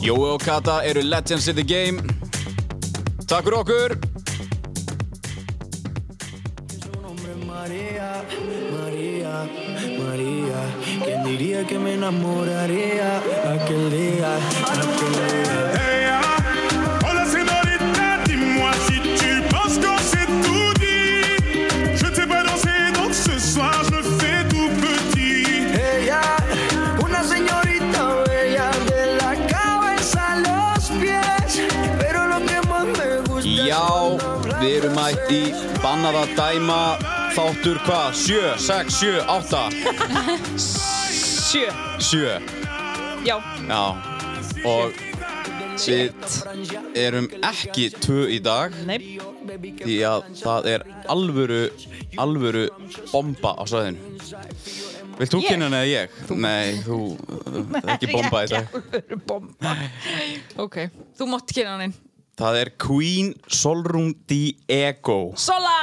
Jói og Kata eru legends in the game. Takk fyrir okkur. María. ¿Quién diría que me enamoraría aquel día, aquel día? Í bannað að dæma þáttur hvað? 7, 6, 7, 8, Sjö. 7. Já, Já, og við erum ekki tvö í dag. Nei. Því að það er alvöru, alvöru bomba á svæðinu. Vilt þú kynna hana eða ég? Nei, þú, það er ekki bomba í dag. dag Bomba. Ok, þú mátt kynna hann inn Það er Queen Solrún Diego. Sola!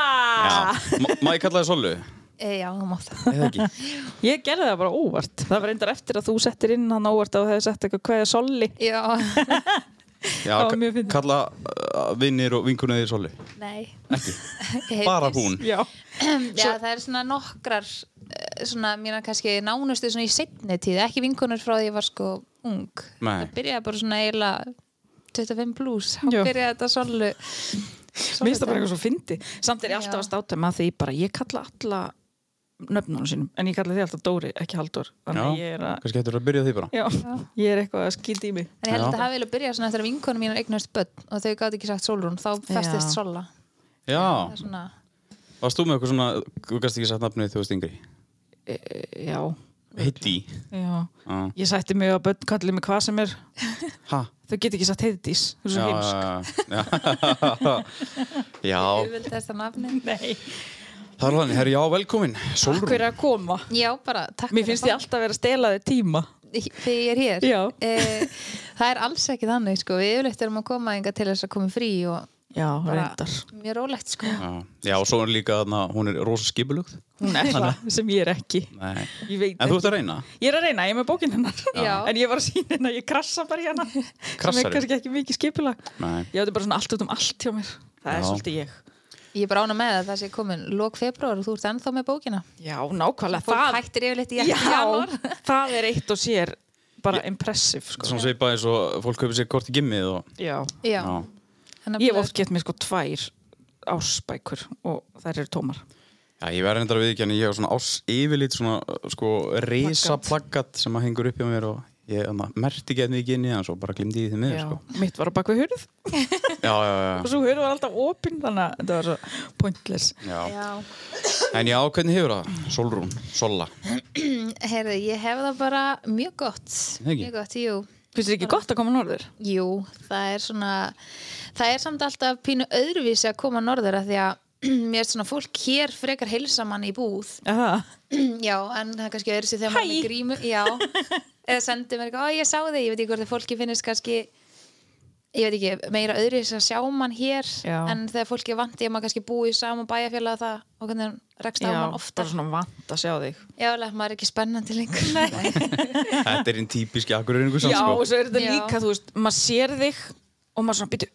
Já, má- má ég kalla það Solu? E, já, þú mátt það. Eða ekki? Ég gerði það bara óvart Það var reyndar eftir að þú settir inn hann óvart að þú hefði sett eitthvað hverja Solli Já, Já, Það kalla uh, vinnir og vinkunniðir Solu. nei. Ekki. Ég Bara hún. Já, Já, það er svona nokkrar, eh, svona mína kannski nánustu svona í setni tíð, ekki vinkonur frá því ég var sko ung. Nei. Það byrjaði bara svona eiginlega 25 plus, þá Já. byrjaði þetta solu. mér finnst það bara eitthvað svo fyndi Samt er ég alltaf Já. að státa með því bara Ég kalla alla nöfnunum sínum En ég kalla því alltaf Dóri, ekki Haldur Þannig er að kannski hættur að byrja því bara. Já, ég er eitthvað að skýta í mig En ég held Já. að það að byrja svona eftir að vinkonum mínar eignast börn og þau gátt ekki sagt Solrún, þá festist Já. Sola. Já, Það er svona, varst þú með eitthvað svona, þú gæst ekki sagt nafnið þegar þú varst yngri? e, Já, Heidi. Ég sætti mig að börn kalli mig hvað sem er Ha? Þau get ekki sagt heiðdís Þú er svo heimsk já, já. ég vildi þetta nafni. Nei Það er alveg, herri, já, velkomin. Solrún. Hver er að koma? Já, bara takk Mér finnst ég alltaf vera að stela þér tíma þegar ég er hér Já. Eh, það er alls ekki þannig sko. við yfirleitt erum að koma enga til þess að koma frí og Já, bara reyndar mjög rólegt sko. Já, já, og svo er líka þarna, hún er rosa skipulugð. Hún er það sem ég er ekki Nei. Ég veit En þú ekki. ert að reyna? Ég er að reyna, ég er með bókin hennar Já. En ég var að sína hennar, ég krassa bara í hennar Sem Krassari? er kannski ekki mikið skipulag Nei. Ég átti bara svona allt út um allt hjá mér Það er Já. svolítið ég ég er bara ána með að það sé komin lók februar og þú ert ennþá með bókina Já, nákvæmlega fólk það, hættir yfirleitt í Já, janúar það er eitt og sér bara impressive sko. Svona svipað eins og fólk kaupir sér kort í gimmið og... Já. já, Já. Ég hef oft gett mér sko tvær ásbækur og þær eru tómar Já, ég verði reyndar að viðkjanna, ég hef svona ás yfirlit svona, sko, risa plaggat sem að hengur upp hjá mér og ég merti ekki eitthvað ekki inn í það, svo bara glimdi ég miður, Já, sko. Mitt var á bakvið hurð Já, já, já. og svo hurð var alltaf opinn þannig að þetta var svo pointless já. já, En já, hvernig hefur það? Solrún, Sola. heyrðu, ég hef það bara mjög gott Ekki? mjög gott, jú Finnst þér ekki gott að koma norður? Jú, það er svona það er samt alltaf pínu öðruvísi að koma norður að því að mér er svona fólk hér frekar heilsa manni í búð. Aha. já, en það er kannski öðru sér þegar maður er grímu já, eða sendi mér eitthvað, ó ég sá þig. Ég veit ekki hvort að fólki finnist kannski ég veit ekki, meira öðru að sjá mann hér Já. en þegar fólki er vant í að maður kannski búi í saman bæjarfélag það og hvernig rekst á Já, mann bara oftar svona vant að sjá þig. Já, alveg, maður er ekki spennandi lengur. Nei. Þetta er einn típiski akkurýringu samt, Já, og sko. svo er þetta líka, þú veist, maður sér þig og maður svona, býtu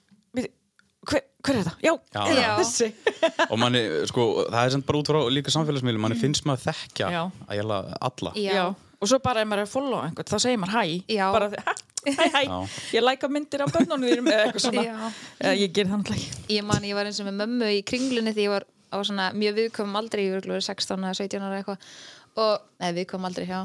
hver, er þetta? Já, Já. Já. þessi Og manni, sko, það er samt bara út frá líka samfélagsmiðlum, manni finnst maður þekkja að ég alla. Já. Já. og svo bara ef maður er að follow einhvern, þá segir maður hæ Já. bara því, hæ, hæ, Já. ég læka myndir á bönnunum þínum eða eitthvað svona ég ger það náttúrulega ekki ég man, ég var eins og með mömmu í kringlunni því ég var á svona mjög viðkomum aldrei ég var örugglega 16 eða 17 ára eitthvað og, neða viðkomum aldrei, já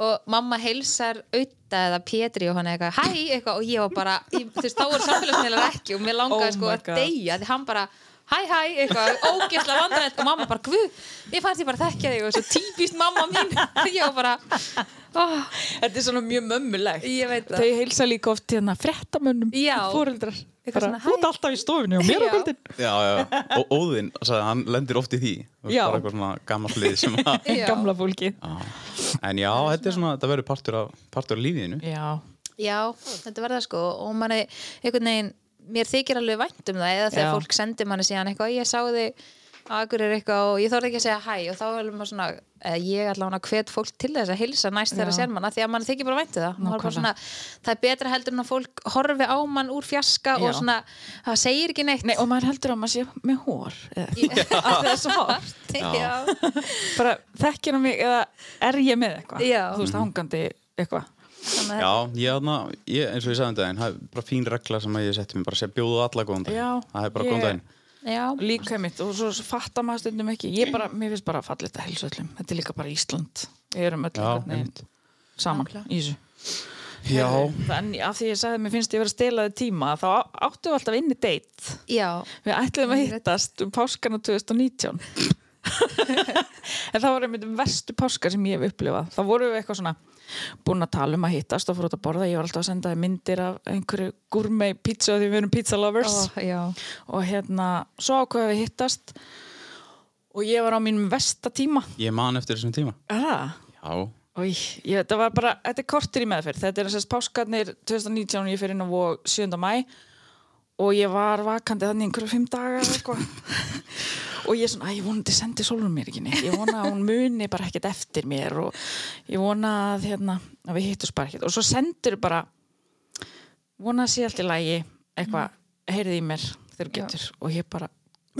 og mamma heilsar auða eða Pétri og hann eitthvað, hæ, eitthvað og ég var bara, ég, þú veist, þá voru samfélagsmiðlar ekki og mér langaði Oh sko að deyja því hann bara, hæ hæ, eitthvað, ógeðslega vandrætt og mamma bara, guð, ég fannst ég bara þekkja þig. Og svo típist mamma mín. Ég var bara, oh, Þetta er svona mjög mömmulegt. Ég veit Þau heilsa líka oft hérna fréttamönnum Já. Fóreldrar Bara, svona, Þú ert alltaf í stofunni og mér á kvöldin. Já, já, og Óðinn, hann lendir oft í því. Já. bara eitthvað svona gammal lið sem að. Gamla fólki. En já, þetta er svona, þetta verður partur af, partur af lífiðinu Já, já, þetta verða sko. Og manni, einhvern veginn mér þykir alveg vænt um það eða þegar Já. fólk sendir manni síðan eitthvað, ég sá þig á akkur er eitthvað og ég þorði ekki að segja hæ og þá er maður svona, eða ég allavega hvet fólk til þess að hilsa næst þegar að sér manna því að mann þykir bara væntu það. Maður er bara svona, það er betra heldur en að fólk horfi á mann úr fjaska Já. og svona, það segir ekki neitt. Nei, og maður heldur að maður sé með hór eða- að það er svo hórt já. bara þekkir hann mig eða er ég með eitthvað? Þú veist, hangandi eitthvað. Já, ég, ég, eins og ég sagði um daginn, það er bara fín regla sem að ég setti mér, bara að segja bjóðu alla góðan daginn. Já, það er bara ég- góðan daginn. Já, líka mitt og svo fattar maður stundum ekki. Ég bara, mér finnst bara að falla þetta helsu öllum. Þetta er líka bara Ísland. Við erum öll einmitt. saman Nákvæmlega. í þessu. Já, en af því ég sagði að mér finnst ég vera að stela þið tíma þá áttum við alltaf inni date. Já, við ætlum að hittast um páskana 2019 en það var einmitt verstu páskar sem ég hef upplifað. Þá vorum við eitthvað svona búin að tala um að hittast og fór út að borða, ég var alltaf að senda myndir af einhverju gourmet pizza því við erum pizza lovers. Já. Og hérna, svo ákveða við hittast og ég var á mínum versta tíma. Ég man eftir þessum tíma. er það? Já, Új, ég, þetta var bara, þetta er kortir í meðferð. Þetta er þess að páskarnir 2019 og ég fyrir inn á vog 7. mæ og ég var vakandi þannig einhverju fimm daga eða eitthvað og ég er svona, ég vona að þið sendi sólum mér ekki neitt, ég vona að hún muni bara ekkert eftir mér og ég vona að, hérna, að við hittum bara ekkert. Og svo sendur bara vona að sé allt í lægi eitthvað, mm. heyrið í mér þegar getur Já. og ég bara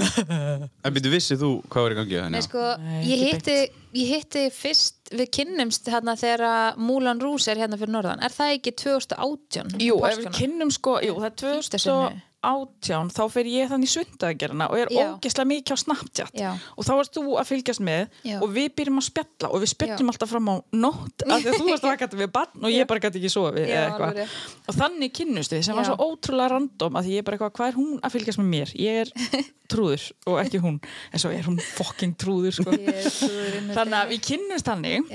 En byrju, vissið þú hvað var í gangi á henni? Nei, sko, Nei, ég, hitti, ég hitti fyrst við kynnumst hérna þegar Múlan Rús er hérna fyrir norðan, er það ekki 2018? Jú, við kynnum sko, jú, það er 2018 átján þá fer ég þannig sundagerina og er ógeðslega mikið á Snapchat. Já. og þá erst þú að fylgjast með Já. og við byrjum að spjalla og við spjallum alltaf fram á nótt af því að þú varst að vakað við barn og ég bara gæti ekki sofi og þannig kynnust við sem var svo ótrúlega random að ég bara eitthvað, hvað er hún að fylgjast með mér? Ég er trúður og ekki hún. En svo er hún fokking trúður, sko. trúður þannig að við kynnumst þannig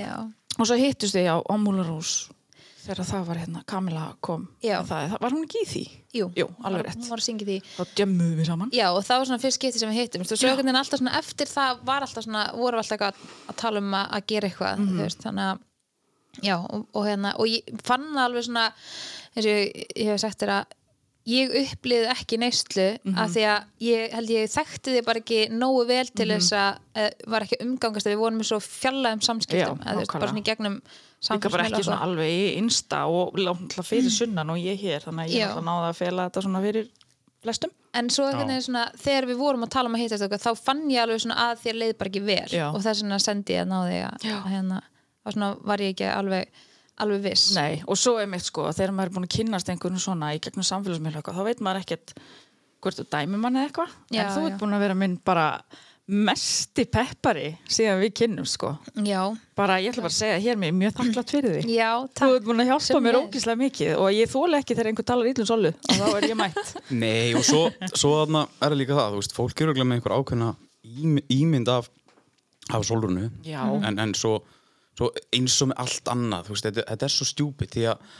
og svo hittust við á Amúlarós þegar það var hérna, Kamila kom. Það, var hún ekki í því? jú, Jú, alveg Hún rétt. var að syngja því. Þá djömmuðum við saman. Já, og það var svona fyrst skipti sem við hittum. Veginn alltaf svona eftir það var alltaf svona, voru alltaf eitthvað að, að tala um að, að gera eitthvað, þú veist, þannig að já, og, og hérna, og ég fann það alveg svona, eins og ég, ég hef sagt þér að ég upplýði ekki neyslu Mhm. af því að ég held ég þekkti þið bara ekki nógu vel til þess að eh, var ekki umgangast að við vorum svo fjallaðum samskiptum, Já, eða, þú veist, bara svona í gegnum líka bara ekki svona alveg í insta og láta fyrir sunnan og ég hér þannig að ég Já. náttúrulega náði að fela þetta svona fyrir flestum. En svo veginn svona þegar við vorum að tala um að hittast okkur þá fann ég alveg svona að þér leið bara ekki vel Já. og þess vegna sendi ég að náði að, að hérna, var ég ekki alveg alveg viss. Nei, og svo er mitt sko, þegar maður er búin að kynnast einhvern svona í gegnum samfélagsmiðla eitthvað, þá veit maður ekkert hvort þú dæmi manni eða eitthvað. En þú ert búin að vera minn bara mesti peppari síðan við kynnum sko. Já, bara, ég ætla bara að segja hér mér, mjög þakklátt fyrir því. Já, Þú takk ert búin að hjálpa Sem mér ógislega mikið og ég þóla ekki þegar einhver talar ítlum solu og þá er ég mætt. Nei, og svo, svo er það líka það, þú veist, fólk eru með einhver ákveðna ím, ímynd af, af sólrunu Já. en, en svo, svo eins og með allt annað, þú veist, þetta, þetta er svo stjúpid því að,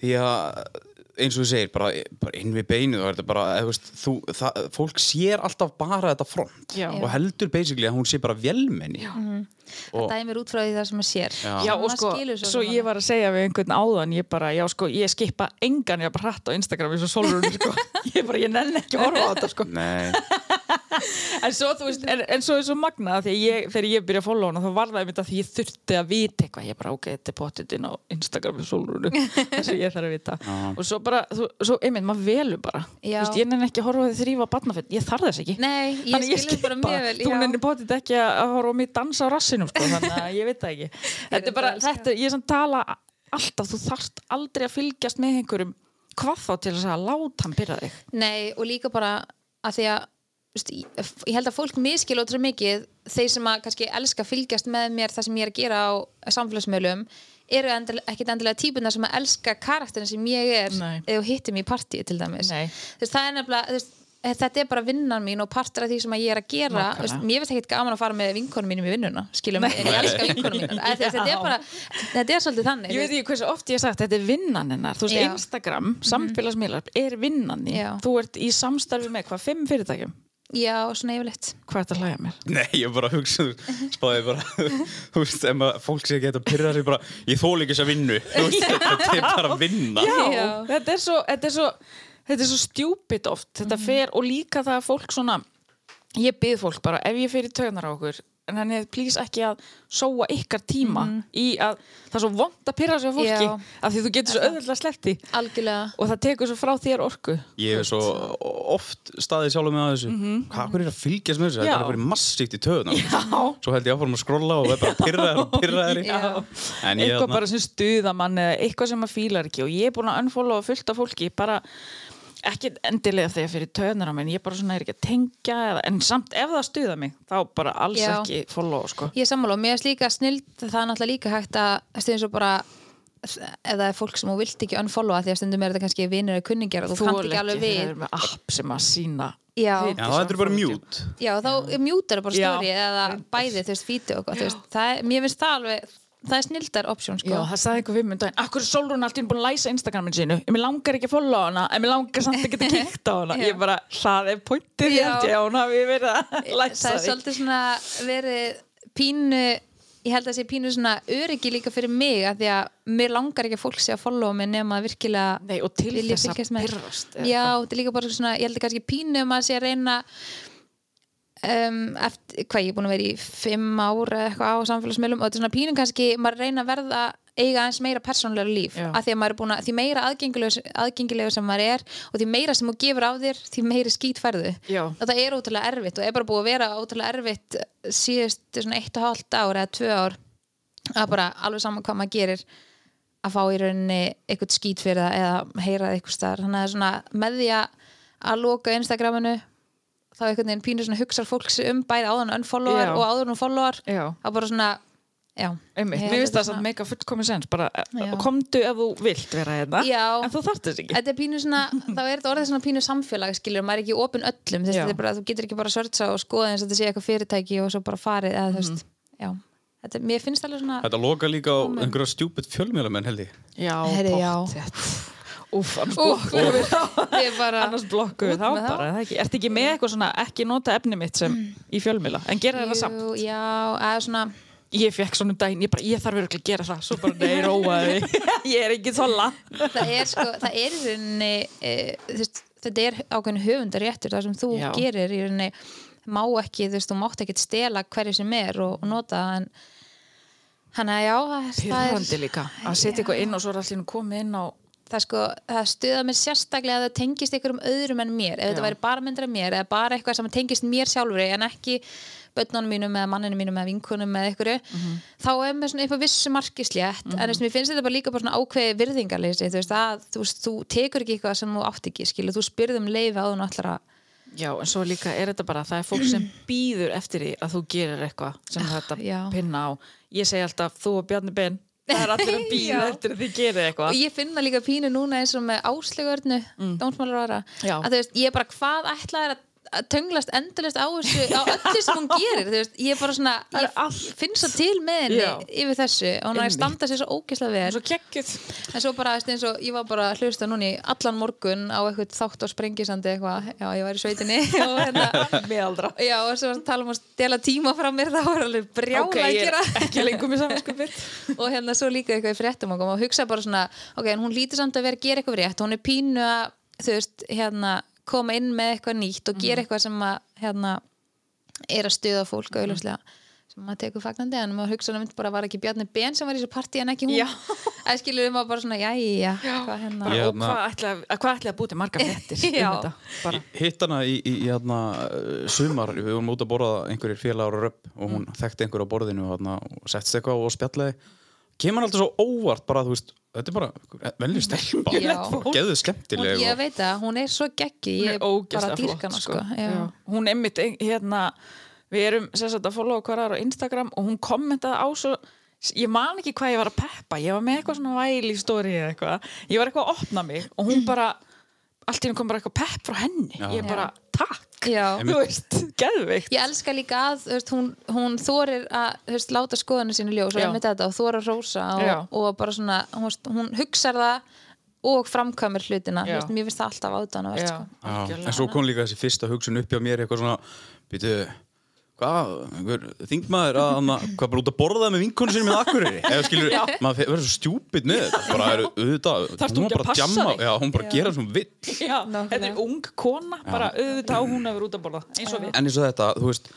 því að eins og þú segir, bara, bara inn við það, fólk sér alltaf bara þetta front Já. og heldur basically að hún sé bara vélmenni. Það dæmir út frá því það sem maður sér. Já. Já, og sko, skilur svo sem ég var að segja við einhvern áðan, ég bara, já, sko, ég skipa engan, ég bara hratt á Instagram eins og sólurinn, sko, ég bara, ég nenni ekki að horfa á þetta, sko, Nei, en svo, þú veist, en, en svo er svo magnað, því að ég, þegar ég byrja að follow hana, þá var það einmitt að því ég þurfti að vita eitthvað, ég bara, ok, þetta er potið inn á Instagram með sólurinn, þess að ég þarf að vita, og svo bara, þú, svo, einmitt, maður velur bara, veist, ég nenni ekki að horfa því þrýfa barnafett, ég þarf þess ekki. Nei, ég Þannig skilur bara mjög vel, Þú nennir potið ekki að horfa mig dansa á rassinum sko, þannig að ég veit það ekki. Þetta er bara, þetta, ég er samt tala alltaf, þú þarft aldrei að fylgjast með einhverjum. Hvað þá til þess að láta hann byrja þig? Nei, og líka bara að því að ég, ég held að fólk miskil ótrúð mikið þeir sem að kannski elska fylgjast með mér það sem ég er að gera á samfélagsmiðlum eru endil, ekkit endilega típuna sem að elska karakterin sem ég er Nei. eða hittum í partíu til dæmis. Nei. veist, það er nefnilega veist, eh, þetta er bara vinnan mín og partur af því sem ég er að gera veist, mér finnst ekkert gaman að fara með vinkonum mínum í vinnuna skilum, en ég elska vinkonum mínum þetta, er bara, þetta er svolítið þannig Ég veit ekki hversu oft ég hef sagt, þetta er vinnan hennar. Þú veist, Já. Instagram, samfélagsmiðlar er vinnan Já. Já, svona yfirleitt Hvað er þetta að hlæja mér? Nei, ég bara hugsa, spáði bara, þú veist, ef maður, fólk sé ekki að pyrra sig bara, ég þól ekki þess að vinnu, þú veist, þetta er bara að vinna. Já. Þetta er svo, þetta er svo, þetta er svo stjúpid oft Þetta fer og líka það að fólk svona Ég bið fólk bara, ef ég fer í tögnar á okkur en hann er plís ekki að sóa ykkar tíma í að það er svo vond að pyrra sig á fólki Já. af því þú getur svo auðvitað sleppti algjörlega og það tekur svo frá þér orku Ég hef svo oft staðið sjálfur með að þessu. Hvað er að fylgjast með þessu? Já. er bara massíkt í töðuna. Já. Svo held ég áfram að skrolla og er bara að pyrra þér og pyrra þér. Já. En ég eitthvað þarna- bara sem stuðamann eða eitthvað sem maður fílar ekki og ég er búin að unfollowa fullt af fólki bara ekki endilega þegar fyrir töðnar á menn ég bara svona er ekki að tengja eða, en samt ef það stuða mig þá bara alls Já. ekki follow sko Ég er sammála og mér er líka snild það er náttúrulega líka hægt að stuðin svo bara ef það er fólk sem þú vilt ekki unfollowa því að stundum er þetta kannski vinir eða kunningjar og þú kannt ekki alveg það við er með app sem að sína Já. Já, þetta er bara mute. Já, þá mjútar bara Já. stóri eða bæði, þú veist, fíti og þú það er, mér finnst það alveg það er snildar option, sko. Já, það sagði einhver við mig um daginn, akkur er Solrún alltaf búin að læsa Instagramin sínu, ég mér langar ekki að followa hana en mér langar samt að geta kíkt á hana. Ég bara, það er pointið ég Já. held ég að hún hafi verið að læsa það er því svolítið svona verið pínu ég held að sé pínu svona öryggi líka fyrir mig að því að mér langar ekki að fólk sé að followa mig nema að virkilega Nei, og til þess að eða Já, þetta er líka bara svona, ég held að kannski pínu um að sé að reyna um, eftir, hvað ég er búin að vera í fimm ára eitthvað á samfélagsmiðlum og þetta er svona pínum kannski, maður reyna að verða eiga aðeins meira persónulega líf að því að búin að, því meira aðgengilegur, sem maður er og því meira sem þú gefur á þér því færðu. Já. og það er ótrúlega erfitt og er bara búið að vera ótrúlega erfitt síðust svona eitt og hálft ár eða tvö ár að bara alveg saman hvað maður gerir að fá í rauninni eitthvað það eða heyra eitthvað staðar. Þannig að svona með því að að loka Instagraminu þá einhvern veginn pínur svona hugsar fólk sig um bæði áður en unfollower Já. og áður en follower Já. að bara svona já, Einmitt, mér finnst það svona- samt meika fullkomi sens bara Já. já. komdu ef þú vilt vera hérna Já. en þú þarft þess ekki Þetta er pínu svona, þá er þetta orðið svona pínu samfélag skilur, maður er ekki opinn öllum þess, er bara, þú getur ekki bara að sörtsa og skoða eins og þetta sé eitthvað fyrirtæki og svo bara farið eða veist, já þetta, mér finnst alveg svona Þetta loka líka á einhverja stjúpid fjölmjölamenn held ég. Já, Herri, Úff, annars Úff, blokkuðu við. Þá annars blokkuðu við þá bara, er það ekki. Ertu ekki með eitthvað svona, ekki nota efni mitt sem í fjölmila, en gera það samt. Jú, já, eða svona Ég fekk svona um daginn, ég bara, ég þarf örugglega að gera það. Svo bara, nei, róaði Ég er ekki tolla það er sko, það er í rauninni e, þú veist, þetta er ákveðin höfundaréttur það sem þú Já. gerir í rauninni má ekki, þú veist, þú mátt ekki stela hverju sem er og, og nota það en hann að já, það er, Pyrrandi líka, að setja eitthvað inn og svo er allir komið inn á það sko, það stuða mér sérstaklega að það tengist einhverjum öðrum en mér ef þetta Já. væri bara myndir af mér eða bara eitthvað sem tengist mér sjálfur en ekki börnunum mínum eða manninu mínum eða vinkunum eða einhverju Mhm. þá er mér svona upp á vissu marki slétt en þú veist, mér finnst þetta bara líka bara svona ákveði virðingarleysi þú veist, að, þú, þú tekur ekki eitthvað sem þú átt ekki skilu, þú spyrðum leifi á þú náttúrulega Já, en svo líka er þetta bara, það er fólk sem býður eftir því að þú gerir eitthvað sem þetta Ah, já. pinna á Ég segi alltaf, þú og Bjarni Ben Það er allir að býða eftir að þið gerir og eitthvað ég finna líka pínu núna eins og með áslegurnu mm. dómsmálarára Já. að þú veist, ég er bara hvað ætlaði að að tönglast endurlist á þessu á öllu sem hún gerir, veist, ég er bara svona Það ég allt. finn svo til með henni Já. yfir þessu og hún er að Einmitt. standa sér svo ógeðslega vel. Svo en svo bara, eins og ég var bara að hlusta núna í allan morgun á eitthvað þátt á sprengisandi eitthvað, já, ég var í sveitinni og hérna, Meðaldra já, og svo var að tala um að stela tíma frá mér, það var alveg brjála Ok, að gera er ekki lengur með samanskupið og hérna svo líka eitthvað í fréttum og hugsa bara svona, ok, hún lítur samt að vera að gera eitthvað rétt, hún er pínu að þú veist, hérna, koma inn með eitthvað nýtt og Mhm. gera eitthvað sem að hérna, er að stuða fólk auðvitað sem maður tekur fagnandi en maður hugsa um bara var ekki Bjarni Ben sem var í þessu partí en ekki hún Já. eða skilur um að bara svona, jæja hvað hérna Og hvað ætla, hvað ætla að búti margar fréttir um Já. þetta? Bara, Hitt hana í, í, í hérna, uh, sumar, við vorum út að borða einhverjir félagar og röpp og hún þekkti einhver á borðinu og, hérna, og settst eitthvað og spjallaði kemur hann alltaf svo óvart bara, þú veist, þetta er bara velju stelpa, Já. geðu hún, skemmtileg ég og, veit að hún er svo geggi ég er bara dýrkana sko. sko. Hún einmitt, ein- hérna Við erum sem sagt að followa hverjar á Instagram og hún kommentaði á svo ég man ekki hvað ég var að peppa ég var með eitthvað svona væli stóri eða eitthvað ég var eitthvað að opna mig og hún bara allt í henni kom bara eitthvað pepp frá henni Já. ég bara, takk Já. þú veist, geðveikt Ég elska líka að veist, hún, hún þorir að veist, láta skoðinu sínu ljós og Já. einmitt þetta og þorir að rósa Já. og, og bara svona, hún, veist, hún hugsar það og framkvæmur hlutina veist, mér finnst það alltaf áðan Já, sko. Já, algjörlega. en svo kom líka þessi fyrsta hugsun upp hjá mér eitthvað svona, býtu hvað, einhver þingmaður að hann hvað bara út að borða með vinkonu sinni með akkuriri eða skilur, maður verður svo stjúpid með þetta. Bara er auðvitað, hún ekki að bara passa djamma, þig? já, hún bara gera svona vill. Já, þetta er ung kona, bara auðvitað hún að vera út að borða, eins og við. En eins og þetta, þú veist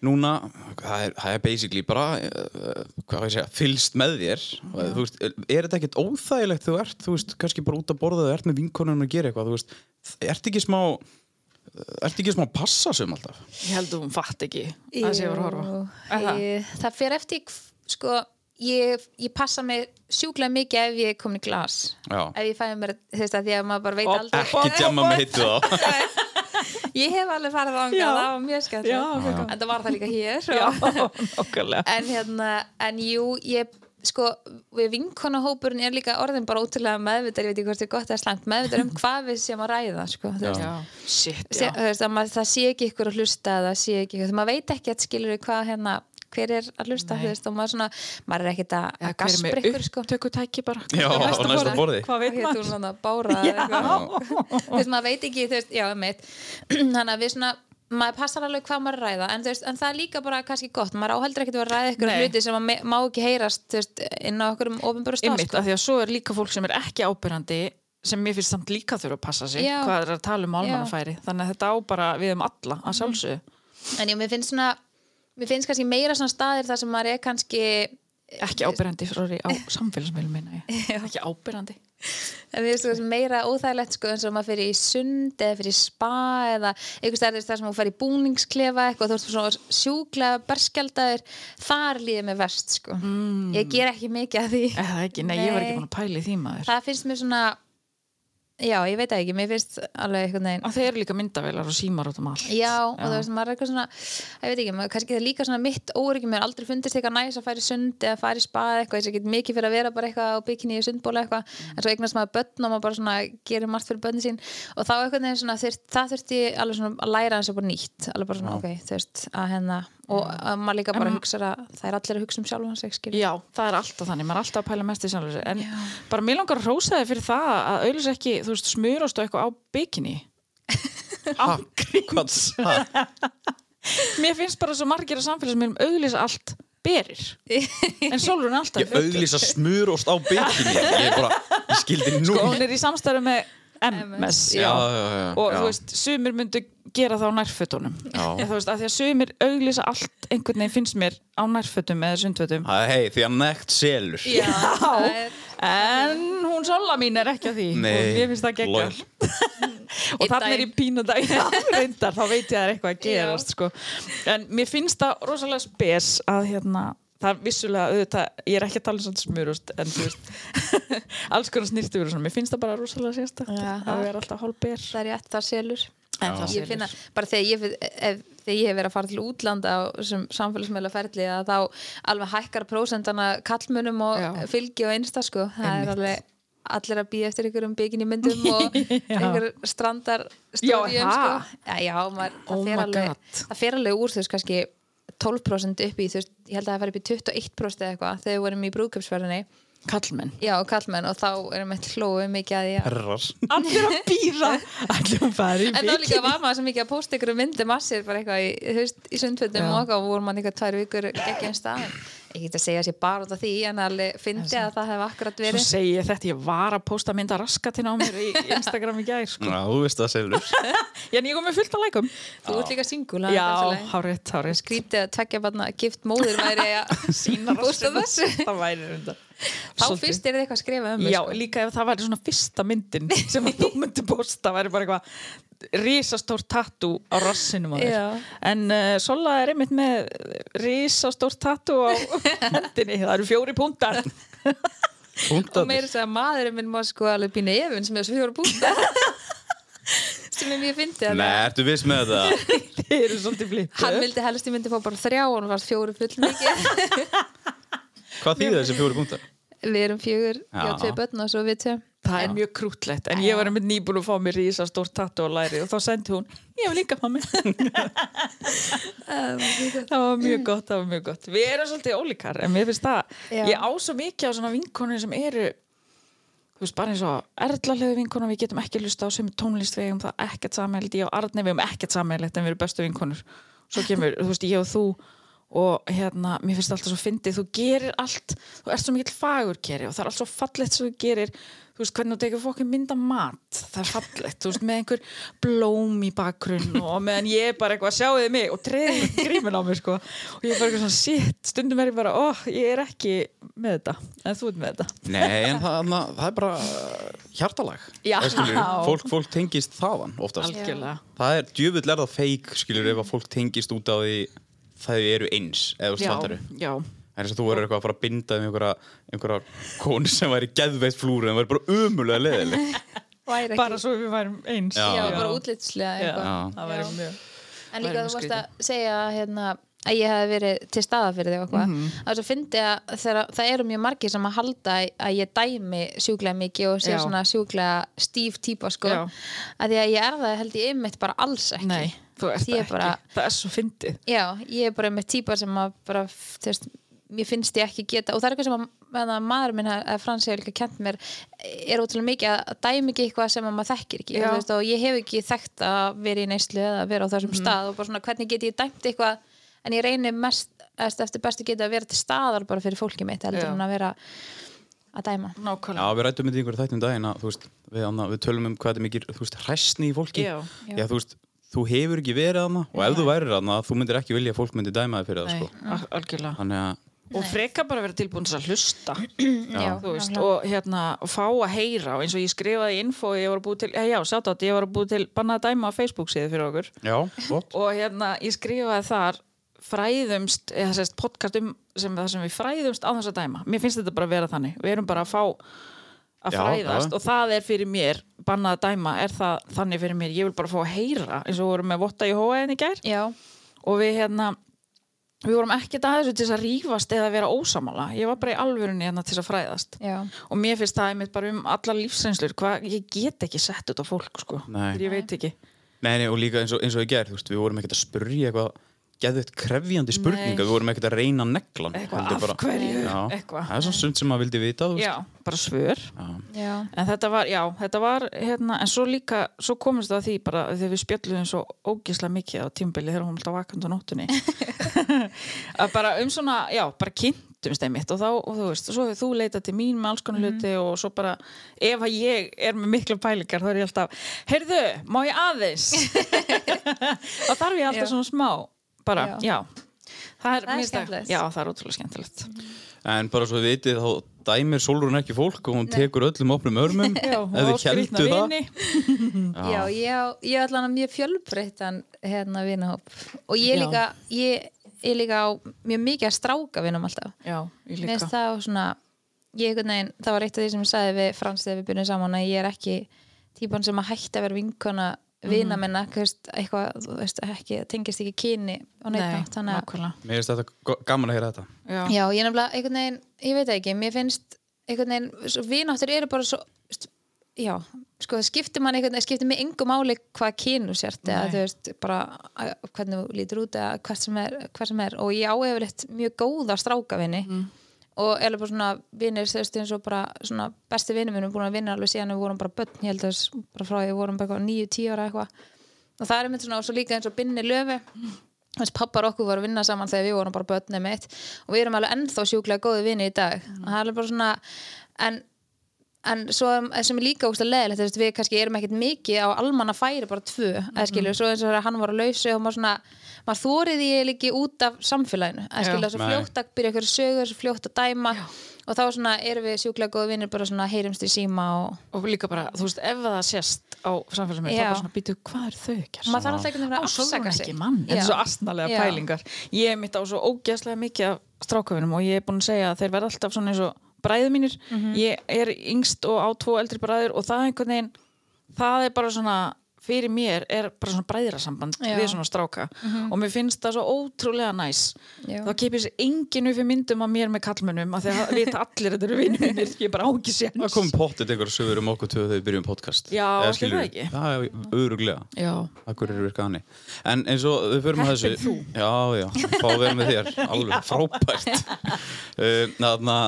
núna, það er, það er basically bara uh, hvað ég segja, fylst með þér. Og, þú veist, er þetta ekkert óþægilegt þú ert, þú veist, kannski bara út að borða þú ert með vinkonun að gera eitthvað, þú veist ert ekki smá ert ekki smá að passa sem alltaf? Ég held að hún fatt ekki að sé að vera að horfa. Það? ég, það fer eftir hv- sko, ég, ég passa mig sjúklega mikið ef ég er komin í glas. Já. ef ég fæði mér, þú veist að því að maður bara veit aldrei. ekki djamma með hittu þá. Ég hef alveg farið á Já. það var mjög skemmt en það var það líka hér. Já, nokkulega en hérna, en jú ég sko, við vinkonahópurinn er líka orðin bara ótrúlega meðvitar ég veit ekki hvort það er gott eða slangt, meðvitar um hvað við séum að ræða sko, þú veist. Já, shit, já. þú veist, að maður, það sé ekki ykkur að hlusta það sé ekki ykkur, maður veit ekki að skilur hvað hérna, hver er að hlusta þú veist, og maður, svona, maður er ekkit að, Já, gaspra með ykkur sko. upptökutæki bara. Já, Hvað á næsta borði. Hvað veit maður? þú veist, maður veit ekki þú já, þannig að við svona maður passar alveg hvað maður að ræða en, veist, en það er líka bara kannski gott maður áheldur ekkert að vera að ræða ykkur hluti sem að me- má ekki heyrast veist, inn á okkur um ofinböru Einmitt, sko. af því að svo er líka fólk sem er ekki ábyrjandi sem mér finnst samt líka þurfa að passa sig Já. hvað er að tala um almannafæri. Þannig að þetta á bara við um alla að sjálfsögðu. En já, mér finnst svona mér finnst kannski meira svona staðir þar sem maður er kannski ekki ábyrjandi sorry, á samfélagsmiðlum minna ekki En mér finnst þú meira óþægilegt sko eins og maður fyrir í sund eða fyrir í spa eða einhvers staðar þar sem maður fyrir í búningsklefa eitthvað þú veist svona sjúklega berskjaldaðir þar líður mér verst sko. Mm. ég ger ekki mikið af því. Eða ekki, nei, ég var ekki Nei. búin að pæla í því maður. Það finnst mér svona já, ég veit það ekki, mér finnst alveg einhvern veginn að þeir eru líka myndavelar og símar út um allt. Já, og þú veist, maður er eitthvað svona ég veit ekki, maður, kannski það er líka svona mitt óryggi mér aldrei fundist eitthvað næs að í sund eða fara í spa eða eitthvað, þess að get mikið fyrir að vera bara eitthvað á bikini í sundbóla eitthvað. En svo eignast maður börn og maður bara svona gerir margt fyrir börnin sín. Og þá eitthvað neginn svona það þurfti alveg svona að læra hans og að maður líka bara hugsa að það er allir að hugsa um sjálfan sig, skilur. Já, það er alltaf þannig, maður er alltaf að pæla mest í sjálfur sér. En bara mér langar að rósa þig fyrir það að auðvitað ekki, þú veist, smurast og eitthvað á bikini. Hvað? Ha? Mér finnst bara svo margir á samfélagsmiðlum auðlýsa allt berir. En Sólrún er alltaf Ég auglýsa smurost á bikini. Ég er bara, ég skildi nú sko, hún er í samstæðu með MS Já, já, já, og já. þú veist, sumir myndu gera það á nærfötunum. Já. þú veist, að því að sumir auglýsa allt einhvern veginn finnst mér á nærfötum eða sundfötum. Hei, því að nekt selur. Já, er- en hún Sola mín er ekki að því. Nei, og mér finnst það gegga lol. og þannig er ég dag já, reyndar, þá veit ég að það er eitthvað að gerast sko. en mér finnst það rosalega spes að hérna það er vissulega auðvitað, ég er ekki að tala um svona smurust en þú veist alls konar snirtu verið svona, mér finnst það bara rosalega sérstakt Já. að vera alltaf hálfber. Það er rétt, það selur. En það ég finna, bara þegar ég, ef, þegar ég hef verið að fara til útlanda á ferli að þá alveg hækkar prósendana kallmunum og Já. fylgi og einsta sko, það er alveg allir að býja eftir ykkur um bygginni myndum og einhver strandar Já, stúdíum það? sko. já, já maður, Oh það, fer my alveg, það fer alveg úr veist kannski 12% upp í þú veist, ég held að það fer upp í 21% eða eitthvað þegar við vorum í brúðköpsferðinni kallmenn já, kallmenn og þá erum við hlóið mikið að því að Herrar. Allir að býra allir að fara í En þá líka var maður svo mikið að posta ykkur myndum að sér bara eitthvað í, í sundfötum Já. og okkar og voru mann eitthvað tvær vikur geggjum staðin. Ég get að segja sér bara út af því en alveg fyndi að það hef akkurat svo verið. segi ég þetta, ég var að posta mynda raskatina á mér í Instagram í gær sko. Já, þú veist það selur Já, en ég kom með fullt að lækum Þú ert líka singul. Já, hárið, hárið Skrítið að tvekja barna gift móðir væri að sína posta þessu. Það væri reyndar Þá fyrst er þið eitthvað að skrifa um mig, Já, sko. líka ef það væri svona fyrsta myndin sem að þú myndi posta væri bara eitthvað risastórt tattoo á rassinum á þér en uh, Sola er einmitt með risastórt tattoo á hendinni það eru fjóri púntar Og meira þess að maðurinn minn má sko alveg pínu efinn sem er svo fjóra bústa. sem er mjög fyndið. Nei, ertu viss með þetta? þeir eru svolítið flippu Hann vildi helst ég myndi fá bara þrjá og hann var fjóru full mikið. Hvað þýðir þessi fjóri punktar? Við erum fjögur, já, Já. tvei börn og svo við tvei. Það er mjög krútlegt en ég var einmitt nýbúin að fá mér rísa stórt tattu á læri og þá sendi hún, ég vil líka fá mér. Það var mjög gott, það var mjög gott við erum svolítið ólíkar en mér finnst það Já. ég á svo mikið á svona vinkonur sem eru þú veist, bara eins og erðlalegu vinkonur við getum ekki lusta á sem tónlist við eigum það ekkert sammeildi, ég og Arni við eigum ekkert sammeildi en við erum bestu vinkonur. Svo kemur, þú veist, ég og þú og hérna, mér finnst alltaf svo fyndið þú gerir allt, þú ert svo mikill fagurkeri og það er allt svo fallegt sem þú gerir þú veist, hvernig þú tekur fokkin mynda mat það er fallegt, þú veist, með einhver blóm í bakgrunn og meðan ég bara eitthvað, sjáuði mig og treði grímin á mig, sko, og ég er bara eitthvað svona shit, stundum er ég bara, óh, ég er ekki með þetta, en þú ert með þetta. Nei, en það, það er bara hjartalag Já. Það skilur, fólk, fólk tengist þaðan oftast. Algjörlega, Það er djöfull er það feik skilur ef að fólk tengist út á því það eru eins eða þú já, slattaru já En þess að þú verður eitthvað að fara að binda um einhverja, einhverja konu sem væri geðveitt flúru en væri bara umulega leðileg Væri ekki- bara svo við værum eins Já. já, bara útlitslega það væri mjög En líka þú varst að segja hérna, að ég hef verið til staða fyrir þig og eitthvað. Mhm. Það er svo fyndi að það eru mjög margir sem að halda að ég dæmi sjúklega mikið og sé Já. svona sjúklega stíf típa sko. Já. Að því að ég er það held ég ymmit bara alls ekki. Nei, þú ert það ekki bara- Það er svo fyndið Já, ég er bara með típa sem að bara, þú veist, mér finnst ég ekki geta og það er eitthvað sem að, að maður minn að Frans hefur líka kent mér er ótrúlega mikið að dæmi ekki eitthvað sem að maður þekkir ekki Já. og, veist, og ég hef ekki þekkt að vera í neyslu eða vera á þessum stað og bara svona hvernig get ég dæmt eitthvað? En ég reynir mest eða eftir bestu geta að vera til staðar bara fyrir fólkið mitt heldur Já. en að vera að dæma. Já, Nákvæmlega við rættum þetta í einhverju þættum daginn að veist, við, anna, við tölum um hvað er mikið hræstni í fólki. Já. Já, þú veist, þú hefur ekki verið þarna og ef þú værir þarna, þú myndir ekki vilja að fólk myndi dæma þig fyrir það, Nei, sko. Þannig að, og freka bara vera tilbúin til að hlusta. Já, veist, og hérna og fá að heyra. Og eins og ég skrifaði í info ég var að búið til, já, já, sjátt átt, ég var að búið til bannað að dæma á Facebook síðu fyrir okkur. Já, og hérna, ég skrifaði þar fræðumst, eða sérst podcast um sem það sem við fræðumst á þess að dæma. Mér finnst þetta bara að vera þannig, við erum bara að fá að fræðast. já. og það er fyrir mér, bannað að dæma er það þannig fyrir mér, ég vil bara fá að heyra eins og við vorum með votta í hóaðin í gær. Já, og við hérna við vorum ekkert að þessu til þess að rífast eða vera ósamála, ég var bara í alvörunni hérna til þess að fræðast. Já, og mér finnst það einmitt bara um allar lífsreynslur. Hvað, ég get ekki sett þetta á fólk sko, Nei. Þegar ég veit ekki. Nei, nei, og líka eins og, eins og ég ger, þú veist, við vorum ekkert að spurja eitthvað geðveitt krefjandi spurninga, við vorum ekkert að reyna neglan Eitthvað, heldur af hverju, já, eitthvað. Það er svona sund sem maður vildi vita, já, bara svör. Já, en þetta var, já, þetta var hérna, en svo líka, svo komist það að því bara þegar við spjöllum svo ógislega mikið á tímbili þegar hún var alltaf vakand á nóttunni. Að bara um svona já, bara kynntumst einmitt og þá, og þú veist, svo hefur þú leitað til mín með alls konar hluti og svo bara, ef að ég er með miklu pælingar, þá er ég alltaf heyrðu, má ég aðeins? Þá þarf ég alltaf Já. svona smá bara, Já. já, það er, er skemmtilegt. já, það er ótrúlega skemmtilegt. En bara svo þið vitið, þá dæmir Solrún ekki fólk og hún tekur öllum opnum örmum. Skrýtna heldur það. Já, ég allan að mjög fjölbreyttan hérna vinahóp. Og ég líka, ég, ég líka á mjög mikið að stráka vinum alltaf. Já, ég Mér líka. finnst það svona ég veginn, það var eitt af því sem ég sagði við Frans þegar við byrjum saman að ég er ekki típan sem að hætta að vera vinkona vina Mhm. minna, eitthvað þú veist, ekki, tengist ekki kyni og neitt Nei, nátt, þannig að nákvæmlega Mér finnst þetta gaman að heyra þetta já. Já, ég nefnilega, einhvern veginn, ég veit ekki mér finnst, einhvern veginn, svo vináttur eru bara svo, já sko, það skiptir mann einhvern veginn, skiptir mig engu máli hvað kynu sért, eða þú veist bara að- hvernig þú lítur út eða hvert sem er, hvert sem er, og ég á yfirleitt mjög góða strákavinni Mm. Og eða bara svona vinnir, eins og bara svona besti vinnum minnum búin að vinna alveg síðan við vorum bara börn, ég held að bara frá því við vorum bara níu, tíu ára eitthvað. Og það er mynd svona, og svo líka eins og Binni Löfi þess pappar okkur voru að vinna saman þegar við vorum bara börnum mitt og við erum alveg ennþá sjúklega góði vini í dag. Og það er bara svona en, en svo sem er líka úrst að leðilegt við kannski erum ekkert mikið á almanna færi bara tvö, eða skilju, svo eins og þegar hann var að lausu og maður svona, maður þórið ég líki út af samfélaginu, eða skilju, svo Nei. fljótt að byrja eitthvað sögur, svo fljótt að dæma. Og þá svona erum við sjúklega góði vinir bara svona heyrimst í síma og og líka bara, þú veist, ef það sést á samfélagsmiðlum, þá Já. bara svona býtu, hvað er þau að gera? maður þarf alltaf á að afsaka sig er svo astnalega Já. pælingar ég er er að að mínir er yngst og á tvo eldri bræður og það er einhvern veginn það er bara svona fyrir mér er bara svona bræðrasamband Já. við svona stráka. Og mér finnst það svo ótrúlega næs. Já. þá kipir enginn upp í myndum af mér með kallmönnum af því að það vita allir að þetta eru vinnu mínir. Ég bara á ekki séns. Það kom pottit einhver sögur um okkur þegar við byrjum podcast. Já, Eða ætli skilurðu? það ekki? Já, já, öruglega Já, Akkur eru virkað hannig En eins og við förum að þessu. Já, já, fá að vera með þér. Alveg frábært. Uh, Þarna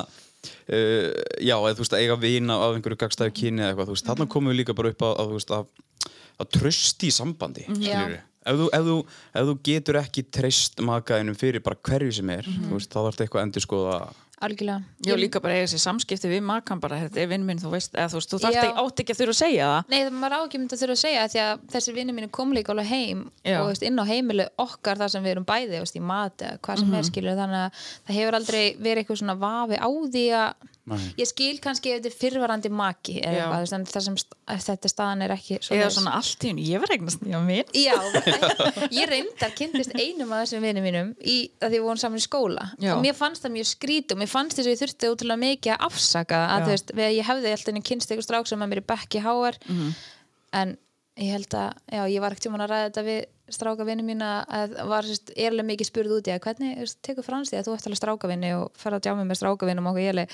uh, Já, eða þú veist að eiga vina af einhverju gagstæðu kyni eða eitthvað þú veist, Þarna komum við líka bara upp að, að, að, að tröst í sambandi skilurðu. ef, þú, ef, þú, ef þú getur ekki treyst makaðinum fyrir bara hverju sem er þú veist, þá þarf þetta eitthvað að endur skoða algjörlega ég líka bara eiga sér samskipti við makan bara, þetta er vinn minn, þú veist eða þú veist, þú þarft Já. ekki, átt ekki að þurfa að segja það Nei, það maður á ekki að þurfa að segja því að þessir vinnir mínu kom líka alveg heim Já. og veist, inn á heimilu okkar þar sem við erum bæði veist, í mat eða hvað sem Mhm. er skilur þannig að það hefur aldrei verið eitthvað svona vafi á því að Nei. ég skil kannski ef þetta er fyrrvarandi maki eða Já. þar sem þetta staðan er ekki eða svoleiðis. svona allt í henni, ég var eignast nýja minn Já, ég reyndar kynntist einum af þessum vinum mínum í, að því við vorum saman í skóla Já. og mér fannst það mjög skrítið og mér fannst þess að ég þurfti útrúlega mikið að afsaka að þú veist, ég hefði alltaf kynst eitthvað strák sem að mér í bekki háar Mhm. en ég held að já, ég var ekkert tjóman að ræða þetta við stráka vinnu mína að var erlega mikið spurð út í að hvernig þú veist, tekur frans því að þú ert alveg strákavinni og fer að djámi með strákavinnum og ég leið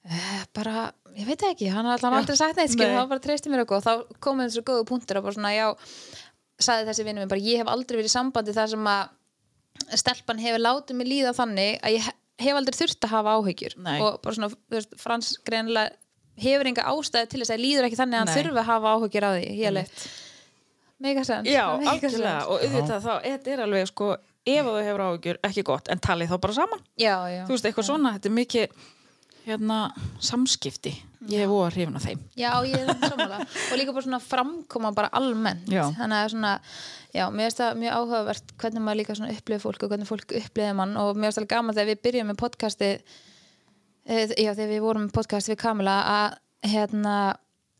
Eh, bara, ég veit ekki, hann har alltaf aldrei sagt neitt, skil, þá bara treysti mér og þá komið þessu góðu punktur og bara svona, já sagði þessi vinnum minn bara, ég hef aldrei verið í sambandi þar sem að stelpan hefur látið mig líða þannig að ég hef aldrei þurft að hafa áhyggjur. Nei. og bara svona, þú veist, Frans greinilega hefur enga ástæði til þess að líður ekki þannig að hann Nei. þurfi að hafa áhyggjur á því ég leið, mega sens Já, algjörlega, og auðvitað þá, þetta er alveg sko, ef þú hefur áhugjur, ekki gott, en talið þá bara saman. Já, já, þú veist, eitthvað svona, þetta er mikið hérna, samskipti. Ég hef voru hrifin af þeim. Já, ég er sammála. Og líka bara svona framkoma bara almennt. Já. þannig að svona, já, mér finnst það mjög áhugavert hvernig maður líka svona upplifir fólk og hvernig fólk upplifir mann. Og mér finnst það gaman þegar við byrjum með podcasti e, já, þegar við vorum með podcast við Kamila að hérna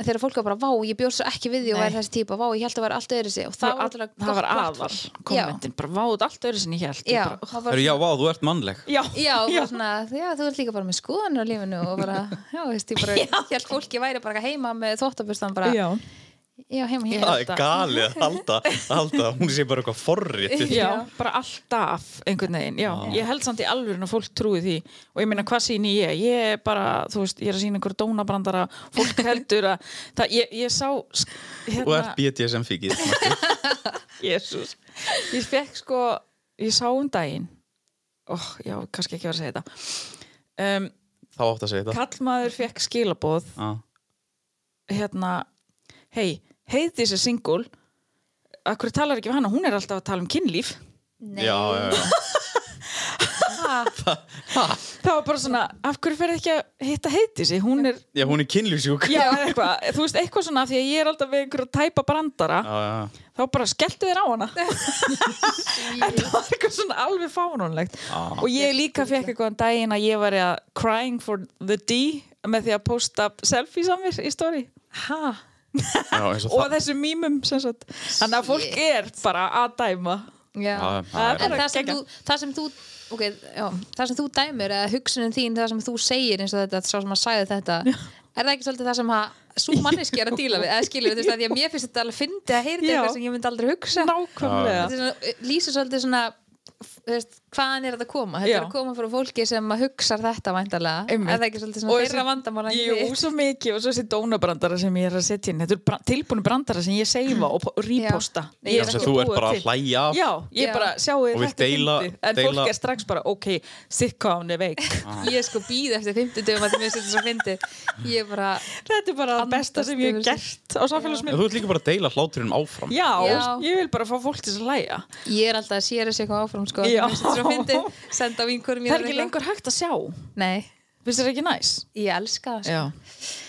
þegar fólk var bara, vá, ég bjór svo ekki við því og væri þessi típa, vá, ég held að vera allt öðru sig og það var alltaf það var aðal Já, kommentin, bara váð allt öðru sinni hér já, bara, það var Já, vá, þú ert mannleg. Já, Já, já. Svona, já, þú ert líka bara með skoðanir á lífinu og bara, já, veist, ég bara held fólki væri bara heima með þóttabustan bara, já. Já, heima hér. Það er galið að halda, að halda hún sé bara eitthvað forrið Já, bara alltaf einhvern veginn, já, ég held samt í alvöru að fólk trúi því. Og ég meina hvað síni ég? Ég er bara, þú veist, ég er að sína einhver dónabrandara, fólk heldur að það, ég, ég sá sk- Þú ert hérna, BDSM fíkið Jésús ég fekk sko, ég sá um daginn. Oh, já, kannski ekki var að segja þetta. Um, Þá átt að segja þetta. Kallmaður fekk skilaboð. Já. hérna, hei heiti þessi singul Akkur talar ekki við hana, hún er alltaf að tala um kynlíf. Nei. Já, já, já. Það var bara svona, af hverju ferði ekki að hitta heiti sig, hún er Já, hún er kynlífsjúk. Já, eða eitthvað, þú veist, eitthvað svona því að ég er alltaf við einhverju tæpa brandara. Já, já. þá bara skelltu þér á hana. Þetta var eitthvað svona alveg fánunlegt og ég líka fekk eitthvað um daginn að ég var að crying for the D með því að posta selfies af mér í story. Ha? Já og og það þessum mýmum sem sagt. Þannig að fólk er bara að dæma. Já. Já, það En það sem, þú, það sem þú ok, já, það sem þú dæmir eða hugsunin þín, það sem þú segir eins og þetta, sá sem að sagði þetta er það ekki svolítið það sem að svo manneski er að díla við, eða skilur við, þú veist, að því að mér finnst þetta alveg fyndið að heyra þetta Já. eitthvað sem ég myndi aldrei hugsa. Er lýsir svolítið svona veist, hvaðan er þetta að koma þetta Já. er að koma frá fólki sem að hugsa þetta væntalega, Einmitt. er það ekki svolítið svona þessi- þeirra vandamál en Jú, þitt? svo mikið og svo þessi dónabrandara sem ég er að setja inn þetta bra tilbúinu brandara sem ég seifa og po- reposta Nei, Ég Já, er sem ekki þú ert búa bara að til. hlæja af Já, ég Já. bara sjáu Og vilt þetta er deila- fyndið en deila- fólk er strax bara, ok, sikka hún er veik ég sko býð eftir 50 dögum að það mér setja svo fyndið ég bara, Þetta er bara það besta sem ég hef gert á En samfélagsmiðlum þú ert líka bara að deila hláturinn áfram Já, Já. ég vil bara fá fólk til þess að hlæja ég er alltaf að séra sig eitthvað áfram sko, Já. Það er ekki lengur hægt að sjá. Nei, Finnst þér ekki næs? ég elska það sko. Já,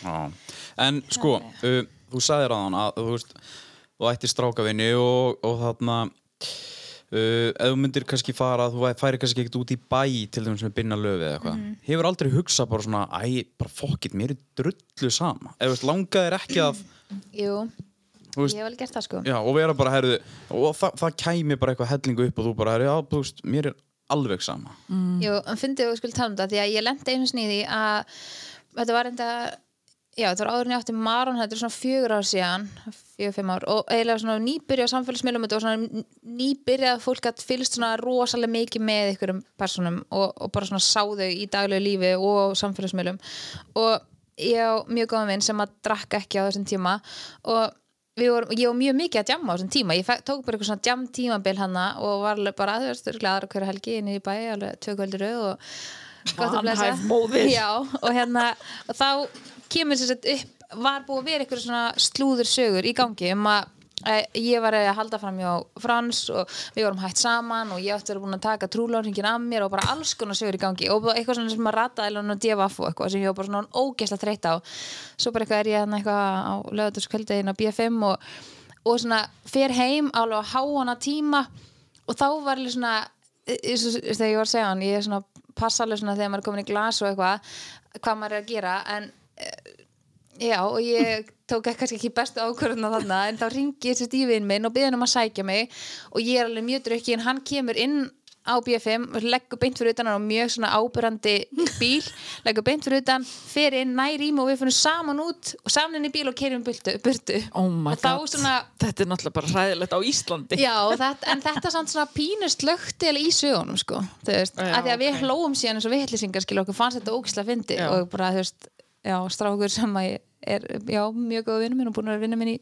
Já. En sko, uh, þú sagðir að hann að þú veist, þú ættir strákavinni og, og þarna uh, ef þú myndir kannski fara þú færi kannski ekkert út í bæ til sem er binna löfi eða eitthvað. Hefur aldrei hugsað bara svona æ, bara fokkit, mér er drullu sama. Ef þú veist, langaðir ekki að jú, þú veist, ég hef vel gert það sko. Já, og vera bara, herðu og það, það kæmi bara eitthvað hellingu upp og þú bara, herðu, já, þú veist, mér er alveg sama. Jú, en fyndið þú skulle tala um þetta því að ég lendi einu í því að þetta var enda já, það var áður en ég átti Maron þetta er svona fjögur ár síðan fjögur, fimm ár og eiginlega svona nýbyrja á samfélagsmiðlum þetta var svona nýbyrja að fólk að fylgst svona rosalega mikið með ykkurum personum og, og bara svona sá þau í daglegu lífi og samfélagsmiðlum. Og ég á mjög góðan vinn sem að drakka ekki á þessum tíma og vorum, ég var mjög mikið að djamma á þessum tíma ég fekk, tók bara eitthvað svona djam tímabil hana og var alveg bara, þú veist, glæðar að hverja helgi inn í bæ, alveg tvö kvöldir rauð og gott að móðir. Já, og hérna og þá kemur sér sett upp var búið að vera eitthvað svona slúður sögur í gangi um að ég var að halda fram hjá Frans og við vorum hægt saman og ég átti að vera búin að taka trúlárhingin af mér og bara alls konar sögur í gangi og eitthvað svona sem að rata eða og devaf og eitthvað sem ég var bara svona ógeðslega þreytt á. Svo bara eitthvað er ég eitthvað á lögataskvöldiðin á BFM og, og svona fer heim alveg á háana tíma og þá var alveg svona e- og þegar ég var að segja hann ég er svona passa alveg svona þegar maður er komin í glas og eitthvað hvað maður er að gera en Já, og ég tók kannski ekki bestu ákvörðuna þarna en þá ringi þessi stífinn minn og byrði hann um að sækja mig. Og ég er alveg mjög drukki en hann kemur inn á BFM og leggur beint fyrir utan hann á mjög svona ábyrrandi bíl leggur beint fyrir utan, fer inn nær í mig og við finnum saman út og saman inn í bíl og kerjum burtu, burtu. Oh svona þetta er náttúrulega bara hræðilegt á Íslandi. Já, þetta, en þetta er svona pínust lögti í sögunum sko, þú veist, Já, að því að við ok. hlóum síðan eins og við hetlisingar skilja okkur fannst þetta ógislega fyndi og bara þú veist, já, strákur sem að er, já, mjög góð vinnur minn og búin að vera vinna minn í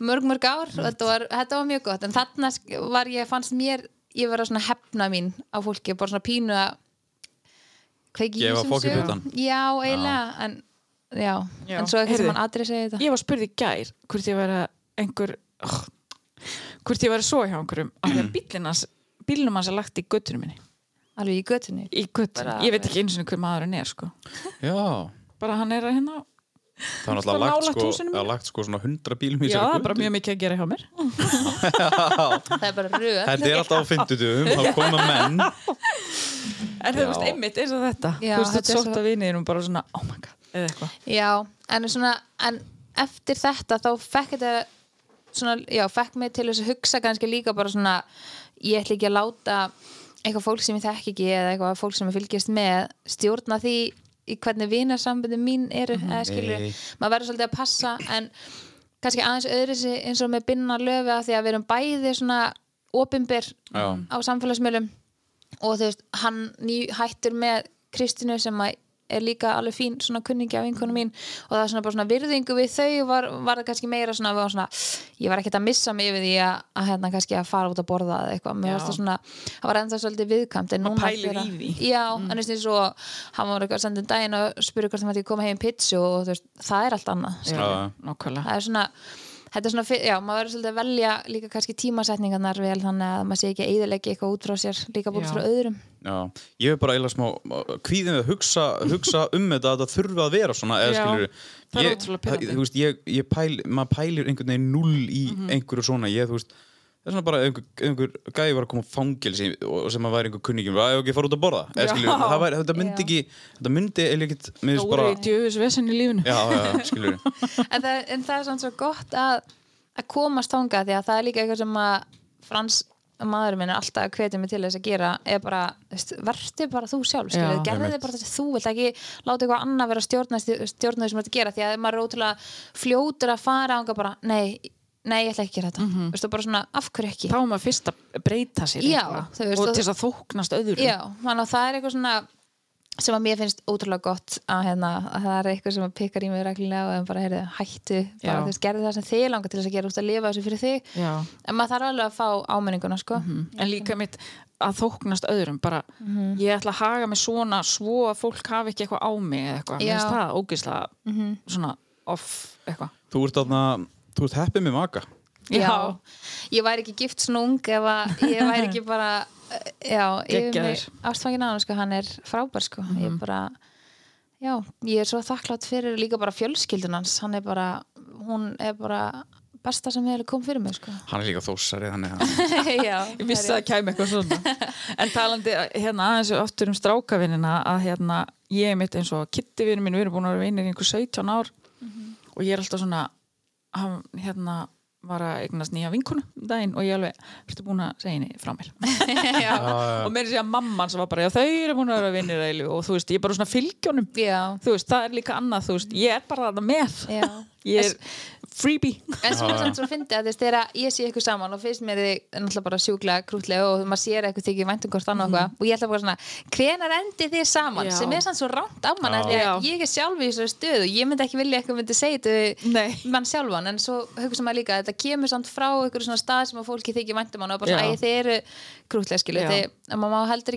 mörg, mörg ár. Og þetta var, þetta var mjög gott. En þarna var ég, fannst mér ég vera svona hefna mín á fólki bara svona pínu að Gefa fólki sögum. hlutann. Já, eiginlega, en já, Já. en svo sem hann adri segja þetta. Ég var spurð í gær hvort ég væri að einhver oh, hvort ég væri svo hjá einhverjum af því að bílinn hans bílnum hans er lagt í göttunum minni. Alveg í göttunni í göttunum, ég veit ekki eins og hver maðurinn er sko. Já, bara hann er að hérna það er náttúrulega lagt sko, er lagt sko svona 100 bílum í já, þessari það er bara mjög mikið að gera hjá mér. Það er bara röð. Þetta er alltaf á fimmtudum, þá koma menn. En þú Já. veist, einmitt eins og þetta? Já, þú veist, þetta er sótt svo- að viniðinum bara svona, oh my god, eða eitthvað. Já, en svona en eftir þetta þá fekk þetta svona, já, fekk mig til þess að hugsa kannski líka bara svona ég ætla ekki að láta eitthvað fólk sem ég þekki ekki eða eitthvað fólk sem ég fylgjast með stjórna því í hvernig vinarsambandi mín eru eða skilur, Nei. maður verður svolítið að passa en kannski aðeins öðru sig eins og með binna löfi af því að við erum bæði svona opinber Já. á samfélagsmiðlum og þú veist, hann ný, hættur með Kristínu sem að er líka alveg fín svona kunningi af vinkonu mín og það er svona bara svona virðingu við þau var, var það kannski meira svona, við varum svona ég var ekkert að missa mig yfir því að, að hérna kannski að fara út að borða eða eitthvað. Mér varst það svona, það var ennþá svolítið en Maður núna pælir þegar- í því. já, en þú veist svo hann var eitthvað sendin daginn og spurði hvort það mætti koma heim pitch og þú veist, það er allt annað já, það er svona þetta er svona, já, maður verður svolítið að velja líka kannski tímasetningarnar vel þannig að maður sé ekki að eyðileggi eitthvað út frá sér líka búið Já. frá öðrum Já, ég hef bara eiginlega smá kvíðin að hugsa, hugsa um þetta að það þurfa að vera svona eða Já, skilur það er ótrúlega pirrandi. þú veist, ég, ég pæl, maður pælir einhvern veginn null í Mhm. einhverju svona ég, þú veist, það er svona bara einhver, einhver gæði var að koma fangilsi og sem að væri einhver kunningjum, að ég ekki fara út að borða eða Já. skilur, það væri, þetta myndi Já. ekki þetta myndi ekkit, mér það voru bara í djöfis vesen í lífinu já, já, skilur en það, en það er svona svo gott að, að komast þangað því að það er líka eitthvað sem að Frans maðurinn minn er alltaf að hvetja mig til þess að gera er bara, verður bara þú sjálf Já. gerði þið bara þess að þú vilt ekki láta eitthvað annað vera að stjórna, stjórna því sem þetta gera því að maður er ótrúlega fljótur að fara ánga bara, nei, nei, ég ætla ekki að gera þetta. Mm -hmm. þú bara svona, af hverju ekki? Þá er maður fyrst að breyta sér Já, veist, og til þess að þóknast öðrum. Já, þannig að það er eitthvað svona sem að mér finnst ótrúlega gott að, hérna, að það er eitthvað sem að pikkar í mig reglulega og bara heyrðu, hættu, bara veist, gerði það sem þið langar til þess að gera út að lifa þessu fyrir þig. Já. en maður þarf alveg að fá áminninguna sko. en líka mitt að þóknast öðrum bara, Mhm. ég ætla að haga mig svona svo að fólk hafi ekki eitthvað á mig eða eitthvað, mér finnst það ógeðslega svona off eitthvað. Þú ert þarna, þú ert heppið með maka. Já. ég væri ekki gift snung ef að ég væri ekki bara eh, já, ástfangin hann sko, hann er frábær sko, ég bara já, ég er svo þakklátt fyrir líka bara fjölskyldun hans, hann er bara hún er bara besta sem hefur kom fyrir mig sko. Hann er líka þósari, þannig að já, ég vissi að það kæmi eitthvað svona. En talandi hérna aðeins aftur um strákavinnina að hérna ég er mitt eins og kittivinu minn, við erum búin að vera vinnir í einhver 17 ár. Mhm. og ég er alltaf svona hann, hérna var að eignast nýja vinkonu um daginn og ég alveg, ertu búin að segja henni frá mér? Já, og meira sér að mamman sem var bara, já þau eru búin að vera vinnir og þú veist, ég er bara svona fylgjónum. Já, þú veist, það er líka annað, þú veist, ég er bara það með. Já. Ég er freebie. En sem svona svo fyndi að þess þegar ég sé ykkur saman og finnst mér þið náttúrulega bara sjúklega krútlega og maður sér eitthvað þykir væntum hvort annað mm og ég ætla bara svona, hvenar endi þið saman? Já. sem er sann svo rámt af mann ég er sjálf í þessari stöðu. Ég myndi ekki vilja eitthvað myndi segja þetta mann sjálfan en svo hugsa maður líka að þetta kemur samt frá ykkur svona stað sem að fólki þykir væntum mann og bara svona, Já. æ, þið eru krútlega skilu þið, maður má heldur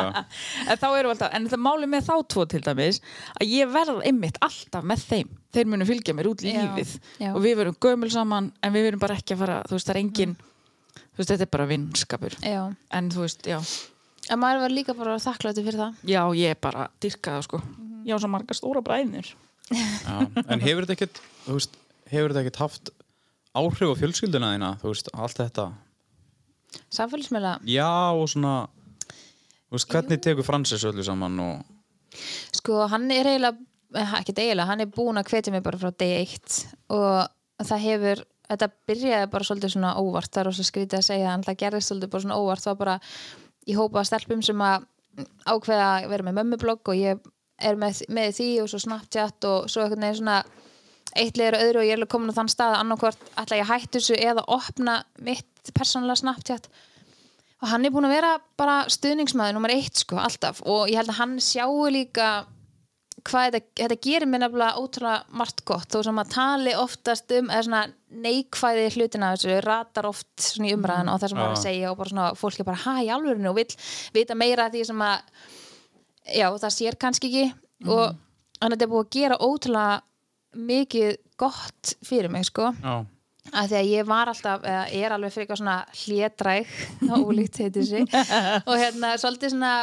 þetta Já. já, já, já. en þá erum við alltaf, en það máli með þá tvo til dæmis, að ég verð einmitt alltaf með þeim, þeir munu fylgja mér út í Já, lífið. já. og við verum gömul saman, en við verum bara ekki að fara þú veist, það er engin þú veist, þetta er bara vinnskapur Já, en þú veist, já, en maður var líka bara þakkláttu fyrir það. Já, ég er bara dyrka það sko, Mhm. ég á svo marga stóra bræðnir Já, en hefur þetta ekkert hefur þetta ekkert haft áhrif á fjölskylduna þína, þú veist, allt þetta? Samfélagsmiðla? Já og svona þú veist, hvernig tekur Francis öllu saman og Sko, hann er eiginlega, eh, ekki eiginlega, hann er búinn að hvetja mig bara frá degi eitt og það hefur, þetta byrjaði bara svolítið svona óvart, það er rosa skrítið að segja en það gerðist svolítið bara svona óvart, það var bara í hópa stelpum sem að ákveða að vera með mömmublogg og ég er með, með því og svo Snapchat og svo einhvern veginn svona eitt liður öðru og ég er komin á þann stað að annarkvort ætla ég að hættu þessu eða opna mitt persónulega Snapchat og hann er búin að vera bara stuðningsmaður nummer eitt sko, alltaf. Og ég held að hann sjáu líka hvað þetta, þetta gerir mér nefnilega ótrúlega margt gott. Þó sem að tali oftast um neikvæði hlutina þessu ratar oft umræðan og það sem er að segja og svona fólk er bara ha í alvörinu og vill vita meira því sem að já það sér kannski ekki. Og þannig að þetta er búið að gera ótrúlega mikið gott fyrir mig sko. Já, að því að ég var alltaf, eða er alveg fyrir eitthvað svona hlédræg, ólíkt heitir sig og hérna svolítið svona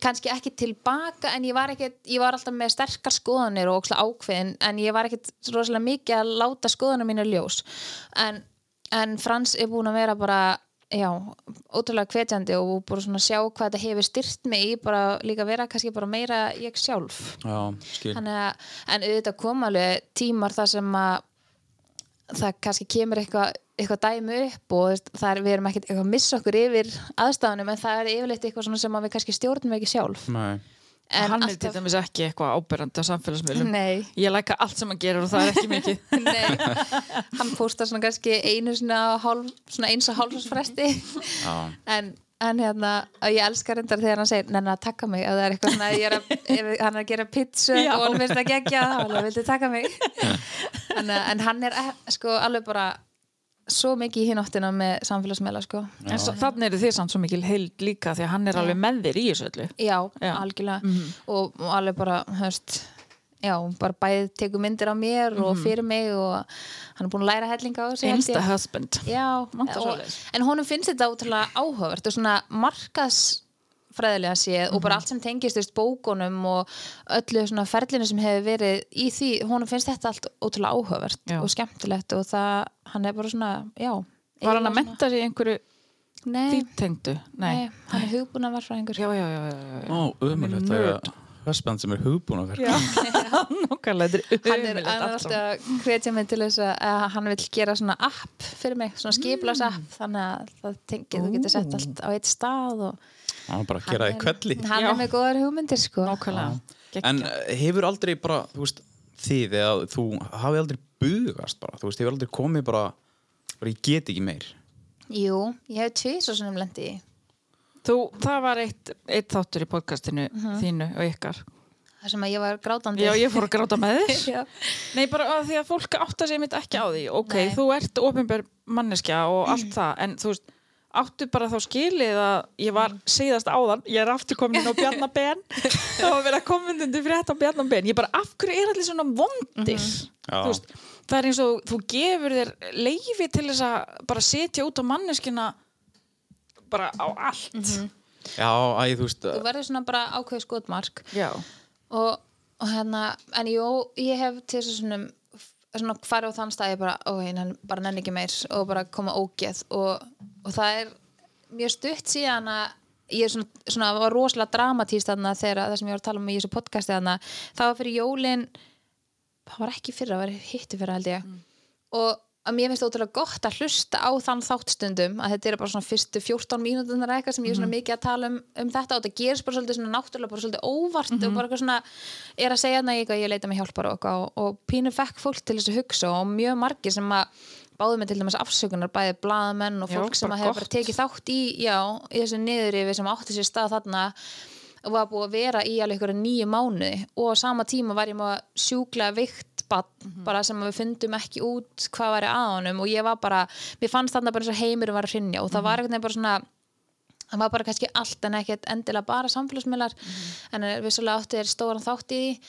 kannski ekki tilbaka en ég var ekkit, ég var alltaf með sterkar skoðanir og ákveðin en ég var ekkit rosalega mikið að láta skoðanir mínu ljós. En, en Frans er búin að vera bara já, ótrúlega hvetjandi og bara svona sjá hvað þetta hefur styrt mig í bara líka vera kannski bara meira ég sjálf. Já, að, en auðvitað koma alveg tímar þar sem að það kannski kemur eitthvað eitthvað dæmi upp og veist, er, við erum ekkert eitthvað að missa okkur yfir aðstæðanum en það er yfirleitt eitthvað svona sem að við kannski stjórnum ekki sjálf. Nei. en hann er til dæmis ekki eitthvað áberandi á samfélagsmiðlum. Nei, ég læka allt sem hann gerir og það er ekki mikið. Nei. Hann póstar svona kannski einu svona, hálf, svona eins og hálfsfresti Já. en, en hérna ég elskar reyndar þegar hann segir nenni að taka mig. Ef það er eitthvað svona, ég er að, ef hann er að gera pizza Já. og hann finnst að gegja þá viltu taka mig. En, en hann er eh, sko alveg bara svo mikið í hináttina með samfélagsmeila sko. En svo, þannig eru þið samt svo mikil heild líka því að hann er alveg með þér í þessu öllu. Já, Já. algjörlega. Og, og alveg bara, höfst já, bara bæðið tekur myndir á mér og fyrir mig og hann er búin að læra hellinga á þessu insta husband. Já, og, en honum finnst þetta ótrúlega áhugavert og svona markaðsfræðilega séð og Mhm. bara allt sem tengist veist, bókunum og öllu svona ferlinu sem hefur verið í því, honum finnst þetta allt ótrúlega áhugavert og skemmtilegt og það, hann er bara svona, já var hann að menta sig í einhverju Nei, nei, nei, hann er hugbúna verfræðingur já, já, já, já, já, já. Ó, ömulegt það er husband sem er vera Nákvæmlega, þetta hann er er, hann er alltaf að hvetja mig til þess að, hann vil gera svona app fyrir mig, svona skiplags app þannig að það tengið, þú getur sett allt á eitt stað og Já, bara að gera það í kvelli hann er með góðar hugmyndir sko. Nákvæmlega, En eh, hefur aldrei bara, þú veist, þið eða þú hafi aldrei bugast bara, þú veist, hefur aldrei komið bara, bara ég get ekki meir. Jú, ég hef tvið svo svona lendi í Þú, það var eitt, eitt þáttur í podcastinu Mhm. þínu og ykkar. Þar sem að ég var grátandi. Já, ég fór að gráta með þér. Nei, bara að því að fólk átta sig mitt ekki á því. Ok, Nei. þú ert ofinber manneskja og allt það En þú veist, áttu bara þá skilið að ég var síðast áðan Ég er aftur komin á Bjarnaben Það var verið að koma undir frétt á Bjarnaben Ég bara, af hverju er allir svona vondir? Já. Þú veist, það er eins og þú gefur þér leifi til þess að bara setja út á manneskina bara á allt. Já, æ, þú veist, þú verður svona bara ákveð skotmark. Já, og, og hérna en jú, ég hef til þess að svona svona farið á þann stað ég bara, ó, ég nenn, bara nenni ekki meir og bara koma ógeð. Og, og það er mjög stutt síðan að ég er svona, svona var rosalega dramatíst þarna þegar það sem ég var að tala um í þessu podcasti þarna það var fyrir jólin það var ekki fyrir, það var hitti fyrir held ég. Og að mér finnst ótrúlega gott að hlusta á þann þáttstundum að þetta er bara svona fyrstu 14 mínútur eitthvað sem ég er svona mikið að tala um, um þetta og þetta gerist bara svolítið svona náttúrulega bara svolítið óvart og bara eitthvað svona er að segja þarna eitthvað ég leita mig hjálpar og, og, og pínu fekk fólk til þess að hugsa og mjög margir sem að báðu mig til dæmis afsökunar bæði blaðamenn og Já, fólk sem bara að hefur bara tekið þátt í, já, í þessu niðurrifi sem átti sér stað þarna og var búið að vera í alveg nýju mánuði og á sama tíma var ég með sjúklega vikt barn Mhm. bara sem við fundum ekki út hvað væri að honum og ég var bara, mér fannst þarna bara eins og heimur var að hrinja og Mhm. það var einhvern veginn bara svona það var bara kannski allt en ekkert endilega bara samfélagsmiðlar Mhm. en eh, vissulega átti þér stóran þátt í því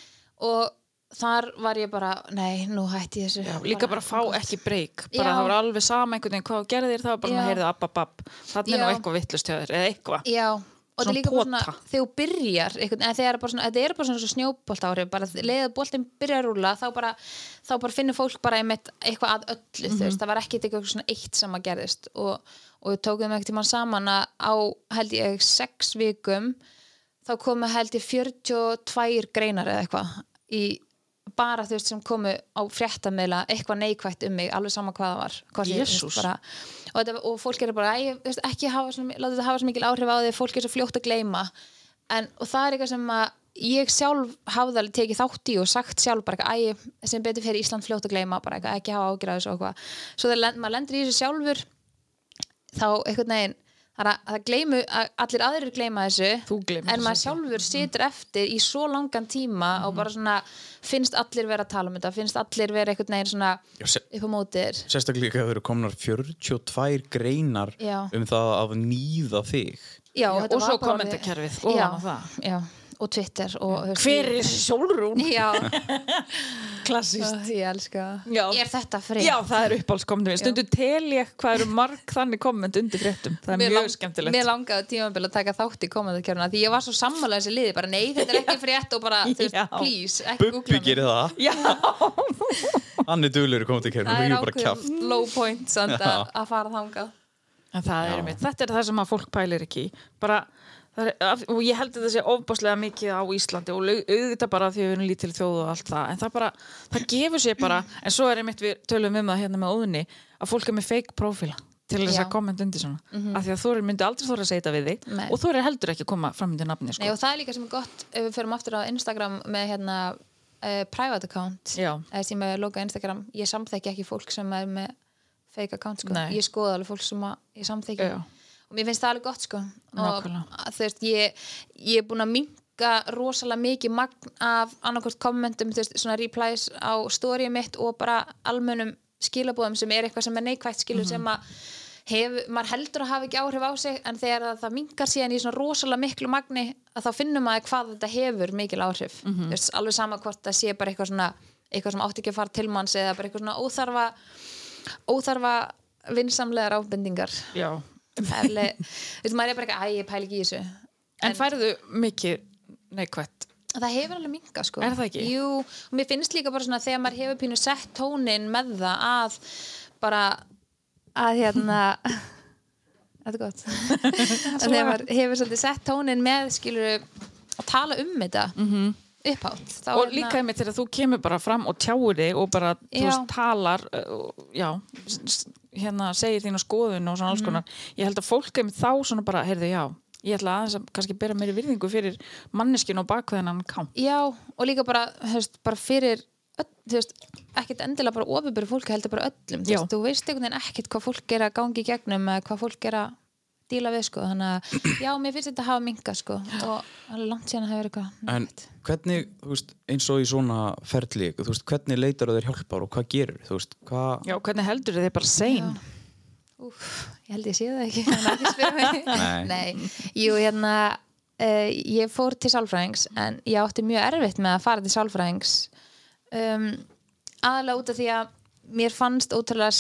og þar var ég bara, nei, nú hætti ég þessu Já, líka bara fá gott. ekki breyk bara Já. það var alveg sama einhvern veginn hvað gerðir það var bara heyrðu app, app, app þannig er nú eitthvað vittlust hjá þér eða eitthvað Já, og þetta Svona er líka bara svona þegar þú byrjar, svona, þetta er bara svona svo snjóbolt áhrif, bara leiðið boltinn byrjar að rúla, þá bara, þá bara finnur fólk bara einmitt eitthvað að öllu, þú veist, það var ekki eitthvað svona eitt sem að gerðist. Og, og tókum ekkert tímann saman að á held ég sex vikum þá komu held ég 42 greinar eða eitthvað í bara þú veist sem komu á fréttameila eitthvað neikvætt um mig, alveg sama hvað það var ég, veist, Jesús. bara, og, þetta, og fólk er bara, þú veist, ekki hafa svona, láta þetta hafa svo mikil áhrif á því fólk er svo fljótt að gleyma en, og það er eitthvað sem að ég sjálf hafði alveg tekið þátt í og sagt sjálf bara eitthvað, æ, sem betur fyrir Ísland fljótt að gleyma, bara eitthvað, ekki hafa þessu og eitthvað, svo þegar maður lendir í þessu sjálfur þá einhvern veginn það er að gleymu, að allir aðrir gleyma þessu en maður sjálfur situr eftir í svo langan tíma Mhm. og bara svona finnst allir vera að tala um þetta finnst allir vera einhvern veginn svona upp á mótir sérstaklega þegar eru komnar 42 greinar Já. um það að nýða þig já, Já, þetta og var svo ofan á já, það. Já, og Twitter og, veist, hver er ég- sjálfrún? já, klassíst ég elska Já. er þetta frið? Já, það er uppáhaldskommentum Stundu tel ég hvað eru marg þannig komment undir fréttum. Það er Mér mjög lang- skemmtilegt. Mér langaði tímabil að taka þátt í komendakjöruna því ég var svo sammála þessi liði, bara nei, þetta er ekki frétt og bara, þú veist, Já. please, ekki Bubbi gerir það, Já, hann er duglur komið til kemur, Það er er bara kjaft. ákveðum low point samt Já. að að fara þangað. En það er mitt Þetta er það sem að fólk pælir ekki bara er, og ég held að þetta sé ofbáslega mikið á Íslandi og auðvitað bara því að við erum lítil þjóð og allt það en það bara, það gefur sér bara en svo er einmitt við tölum um það hérna með óðunni að fólk er með fake profíla til þess að kommenta undir svona. Af því að þú myndi aldrei þóra að segja þetta við þig Nei. og þú er heldur ekki að koma fram undir nafni sko. Nei, og það er líka sem er gott ef við förum aftur á Instagram með hérna uh, private account eða sem er logo Instagram. Ég samþekki ekki fólk sem er með fake account sko. Ég skoða alveg fólk sem að ég samþekki mér finnst það alveg gott sko. og að, þú veist, ég, ég er búin að minka rosalega mikið magn af annarkvort kommentum, þú veist, svona replies á storyið mitt og bara almennum skilabóðum sem er eitthvað sem er neikvægt skilur sem að hef, maður heldur að hafa ekki áhrif á sig en þegar það, það minkar síðan í svona rosalega miklu magni að þá finnum maður hvað þetta hefur mikil áhrif. Mm veist, alveg sama hvort það sé bara eitthvað svona eitthvað sem átti ekki að fara til manns eða bara eitthvað svona óþarfa óþarfa vinsamlegar ábendingar. Já. Maður er bara eitthvað, æ, ég pæli ekki í þessu En færðu mikið neikvætt það hefur alveg minga sko Er það ekki? Jú, og mér finnst líka bara svona þegar maður hefur pínu sett tónin með það að bara að hérna þetta er gott að þegar maður hefur svolítið sett tónin með skilur að tala um þetta mm -hmm. upphátt og hérna- líka einmitt þegar þú kemur bara fram og tjáir þig og bara, þú Já. veist, talar já, hérna segir þína skoðun og svona Mhm. alls konar. Ég held að fólk einmitt þá svona bara, heyrðu, já ég ætla aðeins að kannski bera meiri virðingu fyrir manneskinu og bakveðinan ká Já, og líka bara, veist, bara fyrir öll, veist, ekkert endilega bara ofibæri fólki heldur bara öllum, þú veist, þú veist ekkert hvað fólk er að gangi í gegnum eða hvað fólk er að díla við, sko. Þannig að, já, mér finnst þetta að hafa minga, sko. Og langt síðan að hafa verið eitthvað En hvernig, þú veist, eins og í svona ferli, þú veist, hvernig leitar þér hjálpar og hvað gerur, þú veist, hvað já, hvernig heldur þið bara sein? Úf, ég held ég sé það ekki, þannig að ekki spyrja mig. Nei. jú, hérna uh, ég fór til sálfræðings en ég átti mjög erfitt með að fara til sálfræðings. Um, aðalega út af því að mér fannst ótrúlega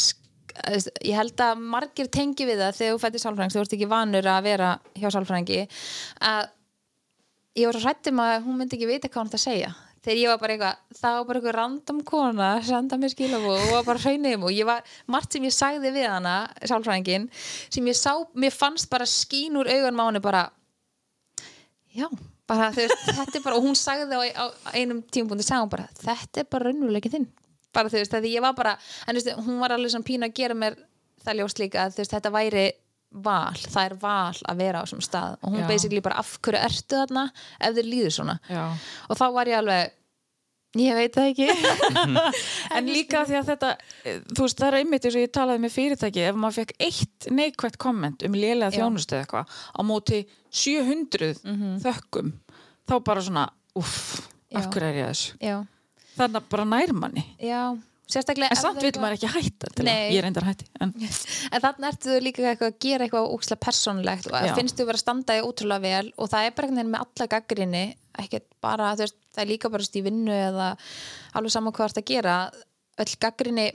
ég held að margir tengi við það þegar þú fættir sálfræðings, þú ert ekki vanur að vera hjá sálfræðingi að ég var svo hrættum að hún myndi ekki vita hvað hún ætti að segja. Þegar ég var bara eitthvað, það var bara eitthvað random kona að senda mér skilabóð og var bara hreiniðum og ég var, margt sem ég sagði við hana sálfræðingin, sem ég sá mér fannst bara skín úr augunum á henni bara, já, bara veist, þetta er bara og hún sagði á, á einum tímabúndi sagði hún bara, þetta er bara raunveruleikin þinn bara þú veist, því ég var bara en þú veist, hún var alveg svona pínu að gera mér það ljóst líka að þú veist, þetta væri val, það er val að vera á svona stað. Og hún Já. basically bara af hverju ertu þarna ef þér líður svona? Já. og þá var ég alveg ég veit það ekki. En líka því að þetta, þú veist, það er einmitt eins og ég talaði með fyrirtæki, ef maður fekk eitt neikvætt komment um lélega þjónustu eða eitthvað, á móti 700 þökkum, þá bara svona, uff, af hverju er ég þessu? Þannig að bara nærmanni. já, sérstaklega En samt vil maður ekki hætta að, ég er reyndar hætti. En, En þannig ertu líka eitthvað að gera eitthvað ókslega persónulegt og finnst þú vera að standa í ótrúlega vel og það er bara einhvern veginn með alla gaggrinni ekkert bara, veist, það er líka bara stíð vinnu eða alveg saman hvað það að gera öll gaggrinni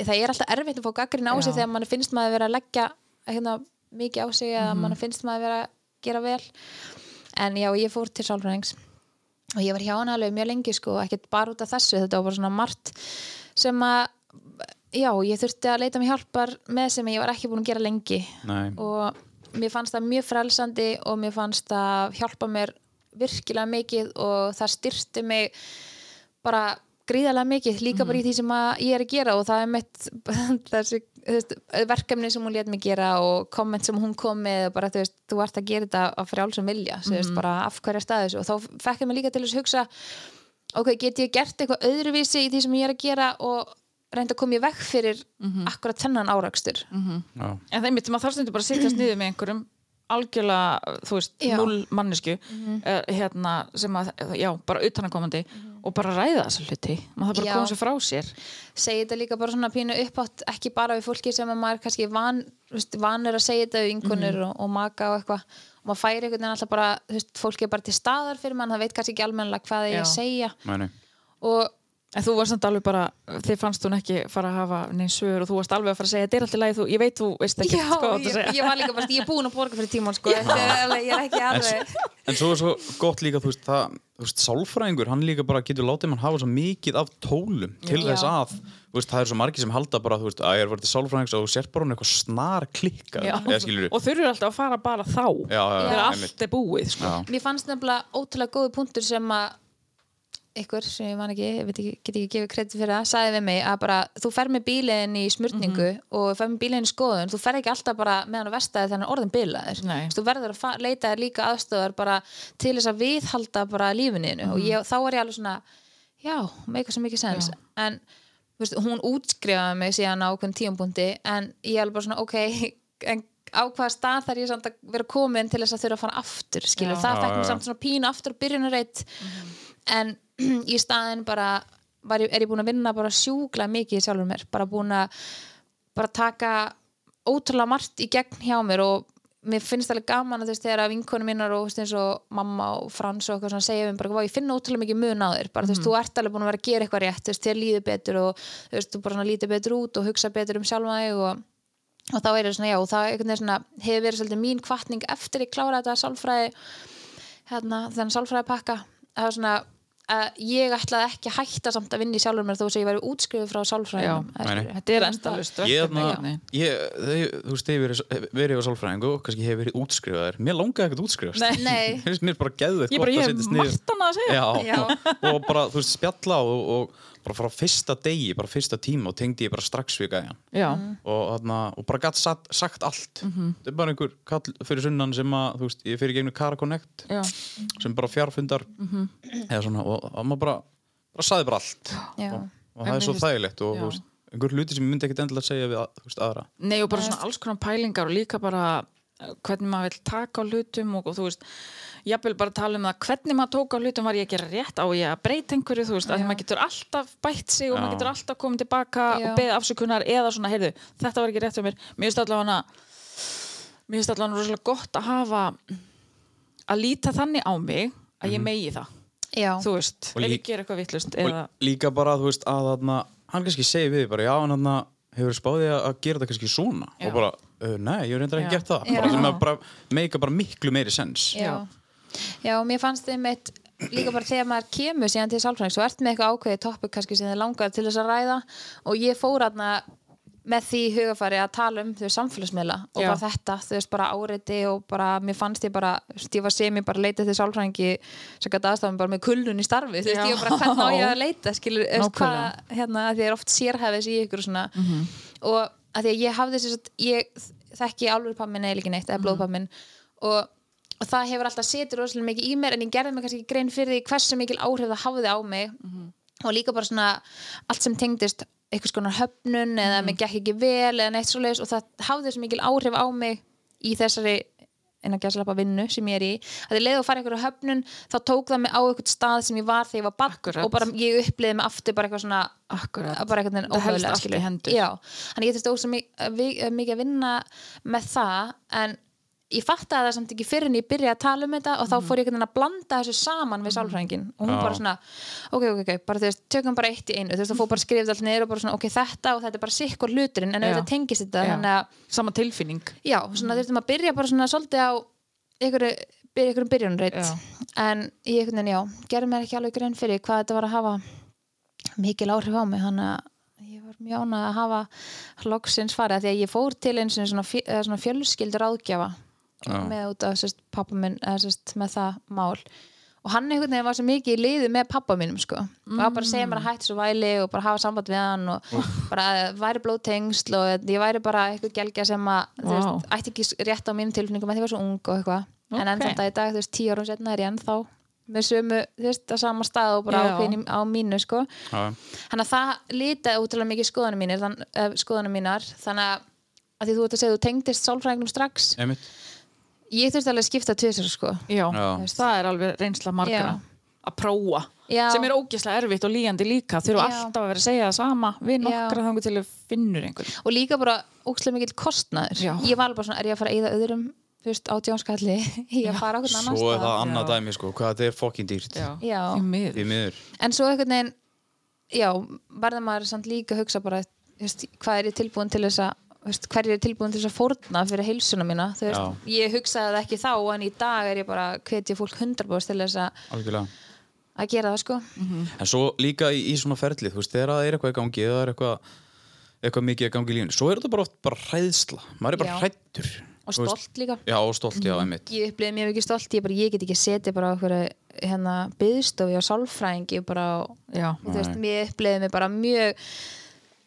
það er alltaf erfitt að fá gaggrinni á sig Já. þegar mann finnst maður vera að leggja hérna, mikið á sig eða Mhm. mann finnst maður vera að gera vel en já, ég fór til sálfræðings og ég var hjá hann alveg mjög lengi sko, ekkert bara út af þessu, þetta var bara svona margt sem að já, ég þurfti að leita mig hjálpar með sem ég var ekki búin að gera lengi Nei. og mér fannst það mjög frelsandi og mér fannst það hjálpa mér virkilega mikið og það styrti mig bara gríðarlega mikið líka bara í því sem að ég er að gera og það er mitt þessi þú veist, verkefni sem hún let mig gera og komment sem hún kom með og bara þú veist, þú ert að gera þetta af frjálsum vilja mm veist, bara af hverja staðis og þá fekk ég mig líka til að hugsa ok, get ég gert eitthvað öðruvísi í því sem ég er að gera og reynda að koma í veg fyrir akkurat þennan árakstur Já. en það er mitt, maður þarf stundur bara að sittast niður með einhverjum algjörlega, þú veist, Já. null mannesku uh, hérna, sem að, já, bara utanakomandi og bara ræða þessa hluti. Maður þarf bara að koma sér frá sér. Segi þetta líka bara svona pínu uppátt ekki bara við fólki sem að maður kannski van, veist, vanur að segja þetta við vinkonur og, og maka og eitthvað. Og maður færi einhvern veginn alltaf bara, veist, fólki er bara til staðar fyrir mann, það veit kannski ekki almennilega hvað það er að segja. Nei, nei. og En þú varst samt alveg bara, þið fannst hún ekki fara að hafa neinn svör og þú varst alveg að fara að segja þetta er alltaf lagi, þú, ég veit þú veist ekki já, að ég, segja. ég var líka bara, ég er búin að borga fyrir tíman sko, þetta er alveg, ég er ekki En, alveg s- en svo er svo gott líka, þú veist, það, þú veist, sálfræðingur, hann líka bara getur látið mann hafa svo mikið af tólum til Já. þess að, þú veist, það er svo margir sem halda bara, þú veist, að ég er verið til sálfræðings og þú sér bara hún eitthvað snar skilur Og þurfur alltaf að fara bara þá, þegar allt er búið, sko. Mér fannst nefnilega ótrúlega góði punktur sem að ykkur sem ég man ekki, ég veit ekki, get ekki gefið kredit fyrir það, sagði við mig að bara þú fer með bílinn í smurningu og fer með bílinn í skoðun, þú fer ekki alltaf bara með hann á verstaði þannig orðin bílaðir þú verður að leita þér líka aðstöðar bara til þess að viðhalda bara lífininu og ég, þá er ég alveg svona já, eitthvað sem mikið sens en þú veist, hún útskrifaði mig síðan á okkur tíumbúndi en ég er alveg bara svona ok, en á hvaða stað þar ég samt að vera komin til þess að þurfa að fara aftur skilur, Já. það Já, fekk mér já. samt svona pínu aftur byrjunarreitt en í staðin bara ég, er ég búin að vinna bara sjúklega mikið sjálfur mér, bara búin að bara taka ótrúlega margt í gegn hjá mér og mér finnst alveg gaman að þú veist þegar að vinkonu mínar og þú veist, eins og mamma og Frans og eitthvað svona segja mér bara, "Vá, ég finna ótrúlega mikið mun á þér. Bara þú veist, þú ert alveg búin að vera að gera eitthvað rétt þú veist, þér líður betur og þú veist, þú bara svona lítur betur út og hugsa betur um sjálfa þig og, og þá er það svona, já, og það svona hefur verið svolítið mín kvartning eftir ég klára þetta sálfræði hérna, þennan sálfræði pakka það var svona að ég ætlaði ekki að hætta samt að vinna í sjálfur mér þó að ég væri útskrifuð frá nei. Þetta er endalust þau- þú veist, ég hef verið, á sálfræðingu og kannski hef verið útskrifaður mér langaði ekkert. Nei. Mér mér bara geðveitt Ég hef margt annað að segja. Já, Já. og bara, þú veist, spjalla og, og bara frá fyrsta degi, bara fyrsta tíma og tengdi ég bara strax við gæjan. Já, og, þarna, og bara gætt sagt, sagt allt. Mhm. þetta er bara einhver kall fyrir sunnan sem að, þú veist, ég fyrir gegnum Cara Connect já, sem bara fjárfundar Mhm. eða svona, og, og maður bara bara saði bara allt. Og, og það er svo þægilegt og þú veist, einhver hluti sem ég myndi ekkert endilega segja við að, veist, aðra. Nei og bara svona alls konar pælingar og líka bara hvernig maður vil taka á hlutum og, og þú veist, jafnvel bara tala um það hvernig maður tók á hlutum var ég að gera rétt á ég að breyta einhverju, þú veist, að því maður getur alltaf bætt sig og Já. maður getur alltaf komið tilbaka Já. og beðið afsökunar eða svona, heyrðu, þetta var ekki rétt fyrir mér mér finnst allavega hana mér finnst allavega rosalega gott að hafa að líta þannig á mig að ég megi það, Já. þú veist ef ég ger eitthvað vittlust og eða, líka bara, þú veist, að hann kannski segi við bara, hefur spáðið að að gera þetta kannski svona Já. og bara, uh, nei, ég reyndar ekki Já. gert það. Bara sem að bara meika bara miklu meiri sens Já. Já, mér fannst þeim eitt líka bara þegar maður kemur síðan til sálfræðing svo ert með eitthvað ákveðið topic kannski sem þið langar til þess að ræða og ég fór aðna með því hugafari að tala um þau samfélagsmiðla og Já. bara þetta, þú veist, bara áreiti og bara, mér fannst ég bara, var sem ég bara leitað til sálfræðingi sem gæti aðstafum bara með kulnun í starfi, þú veist, ég bara hvernig á ég að leita skilur, hvað, hérna, að því er oft sérhæfis í ykkur og svona. Og að því að ég hafði þess að ég þekki alveg pammin eða ekki neitt, eða blóðpammin og, og það hefur alltaf setið rosalega mikið í mér en ég gerði mig kannski grein fyrir því hversu mikil áhrif það hafði á mig. Og líka bara svona allt sem tengdist einhvers konar höfnun eða mig gekk ekki vel eða neitt svoleiðis og það hafði þessu mikil áhrif á mig í þessari innan gæslappa vinnu sem ég er í að ég leiði að fara einhverju höfnun þá tók það mig á einhvern stað sem ég var þegar ég var barn Akkurat. og bara ég uppliði mig aftur bara eitthvað svona bara skilur. hendur. Já, þannig ég þurfti ósað mikið að vinna með það en ég fattaði það samt ekki fyrir en ég byrjaði að tala um þetta og þá Mhm. fór ég einhvern veginn að blanda þessu saman við sálfræðingin og hún bara svona ok, ok, ok, bara þú veist, tökum bara eitt í einu. Þú veist, það fór bara að skrifa þetta allt niður og bara svona ok, þetta og þetta er bara sikkur hluturinn en auðvitað tengist þetta þannig að sama tilfinning. Já, svona þurftum að byrja bara svona svolítið á einhverju, byrja einhverjum byrjunreit en ég einhvern veginn, já, gerði mér ekki alveg grein fyrir hvað þetta var að hafa mikil áhrif á mig að ég var mjög ánað að hafa loksins farið af því að ég fór til eins og svona fjölskyldur áðgjafa Já. með út af sérst, pappa minn eða sérst, með það mál og hann einhvern veginn var svo mikið í liðu með pappa mínum sko. og hann bara segja mér að hætti svo væli og bara hafa samband við hann og bara að væri blóðtengsl og ég væri bara eitthvað gelgja sem að Vá. veist, ætti ekki rétt á mínum tilfinningum að því ég var svo ung og eitthvað en Ok. enn þetta í dag, þú veist, tíu árum setna er ég ennþá með sömu, þú veist, á sama stað og bara ákveðin á mínu, sko þannig að það litaði útrúlega mikið skoðanum mínir þann, uh, skoðanum mínar þannig að, að því þú ert að segja þú tengdist sálfræðingum strax Einmitt. Ég þurfti alveg að skipta tvisar sko. Já, það er alveg reynsla margra Já. að prófa Já. sem er ógeðslega erfitt og líjandi líka. Þurfa Já. alltaf að vera að segja það sama við nokkra þangur til að finnur einhvern. Og líka bara ókslega mikill kostnaður. Já. ég var alveg bara svona, er ég að fara að eyða öðrum veist, átjónskalli í að fara okkur annan Svo er það annað dæmi sko, hvað þetta er fokkin dýrt. Já. því miður. En svo einhvern veginn já, verður maður samt líka að hugsa bara veist, hvað er ég tilbúin til þess að veist, hver er tilbúin til þess að fórna fyrir heilsuna mína? Þú veist, ég hugsaði það ekki þá en í dag er ég bara hvetja fólk 100% til þess að, Algjörlega. að gera það sko. En svo líka í, í svona ferli, þú veist, þegar það er eitthvað í gangi eða það er eitthvað, eitthvað mikið í gangi í lífinu svo er þetta bara oft bara hræðsla. Maður er bara Já. hræddur. Og stolt líka. Já, og stolt, já, einmitt. Ég upplifði mjög mikið stolt, ég, bara, ég get ekki setið bara á okkur hérna byðstofi og sálfræðingi bara já, þú veist, mér upplifði mig bara mjög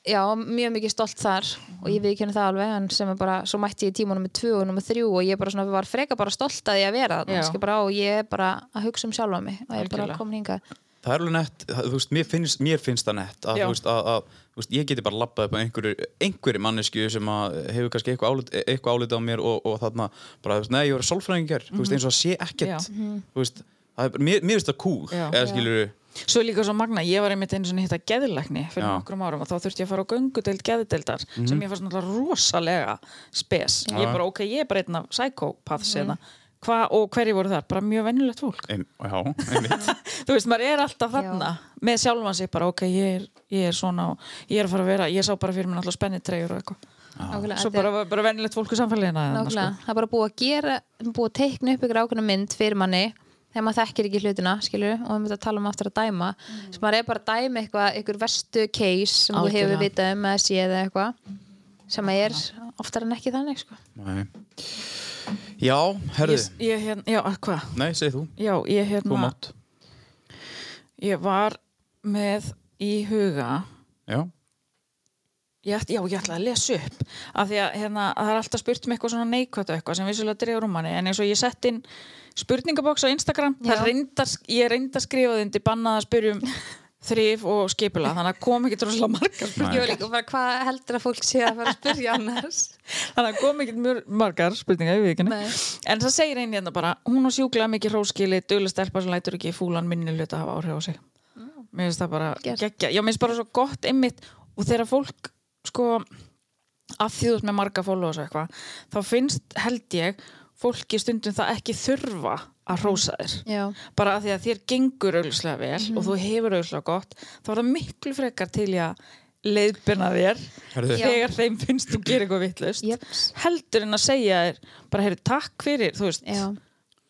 já, mjög mikið stolt þar og ég viðkynna það alveg en sem er bara, svo mætti ég tíma nummer 2 og nummer 3 og ég bara svona var freka bara stolt að ég að vera það, bara, og ég er bara að hugsa um sjálfa mig og ég er bara Algjörlega. komin hingað. Það er alveg nett, þú veist, mér finnst, mér finnst það nett að, þú veist, að, að þú veist, ég geti bara labbað upp á einhverju, einhverju mannesku sem að hefur kannski eitthvað álit, eitthvað álit á mér og, og þarna bara, þú veist, nei, ég var sálfræðingar þú veist, eins og að sé ekkert Já. þú veist, það er, bara- mér, mér finnst það cool eða skilur Svo líka svo magna, ég var einmitt einu svona hitta geðlækni fyrir Já. nokkrum árum og þá þurfti ég að fara á göngudeild geðdeildar sem ég fannst náttúrulega rosalega spes. Ég bara, ok, ég er bara einn af psychopaths mm. Hva, og hverju voru þar? Bara mjög venjulegt fólk. Ein, já, einmitt Þú veist, maður er alltaf þarna með sjálfan sig bara, ok, ég er, ég er svona og ég er að fara að vera, ég sá bara fyrir mér náttúrulega spennitreyjur og eitthvað. Svo bara, bara venjulegt fólk í samfélagina. Nákvæmlega, sko. það er bara búið að gera búið að teikna upp ykkur ákveðna mynd fyrir manni þegar maður þekkir ekki hlutina skilur, og við myndum að tala um aftur að dæma. Sem maður er bara að dæma eitthvað, ykkur verstu case sem þú hefur vitað um eða séð eða eitthvað sem er oftar en ekki þannig sko. Nei. Já, herðu, Ég, ég hérna, já, hvað? nei, segð þú. Já, ég hérna, ég var með í huga Já, Ég, ætl- já, ég ætlaði að lesa upp. Af því að hérna, það er alltaf spurt um eitthvað svona neikvætt og eitthvað sem vissulega dregur um manni en eins og ég sett inn spurningaboks á Instagram. Reyndar, ég reyndar að skrifa þindi bannað að spyrja um þrif og skipula þannig að kom ekki droslega margar spurningar Ég hvað heldur að fólk sé að fara að spyrja annars? Þannig að kom ekki mjög margar spurningar ég en það segir einn hérna bara hún á sjúklega mikið róskili, duglega stelpa sem lætur ekki fúlan minni hluta hafa áhrif á sig. Mér finnst það bara geggja já, mér finnst bara svo gott einmitt og þegar fólk sko að því þú ert með marga followers og eitthvað þá finnst held ég fólki stundum það ekki þurfa að hrósa þér. Já, bara að því að þér gengur auðvitað vel og þú hefur auðvitað gott þá er það miklu frekar til að leiðbyrna þér þegar þeim finnst þú gera eitthvað vittlust Jeps. heldur en að segja þér bara heyrðu takk fyrir þú veist. Já.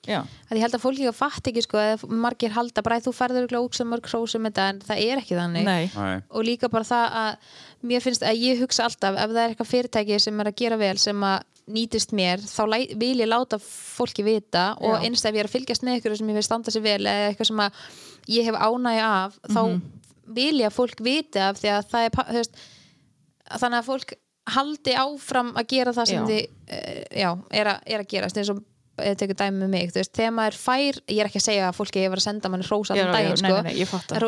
Að ég held að fólki ekki fatt ekki sko, eða margir halda bara að þú ferður ógeðslega mörg hrósum þetta en það er ekki þannig Nei. Nei. og líka bara það að mér finnst að ég hugsa alltaf ef það er eitthvað fyrirtæki sem er að gera vel sem að nýtist mér, þá vil ég láta fólki vita og Já. einst ef ég er að fylgjast með ykkur sem ég vil standa sér vel eða eitthvað sem að ég hef ánægja af þá Mhm. vil ég að fólk viti af því að það er veist, þannig að fólk haldi áfram að gera það sem Já. þið uh, já, er, að, er að gerast eins og eða tekur dæmi með mig, þú veist, þegar maður fær ég er ekki að segja að fólki ég var að senda manni hrós Já, allan daginn, nei, sko nei, nei, fatta. En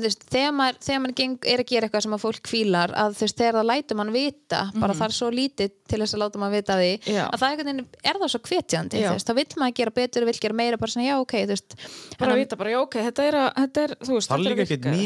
þú veist, þegar maður, þegar maður geng, er að gera eitthvað sem að fólk fílar að þú veist, þegar það lætur mann vita bara það er svo lítið til þess að láta mann vita því. Já. að það veginn er það svo hvetjandi, Já. þú veist, þá vill maður gera betur vill gera meira, bara svona, já, ok, þú veist bara að vita bara, já ok, þetta er, að, þetta er þú veist, Það er þetta líka að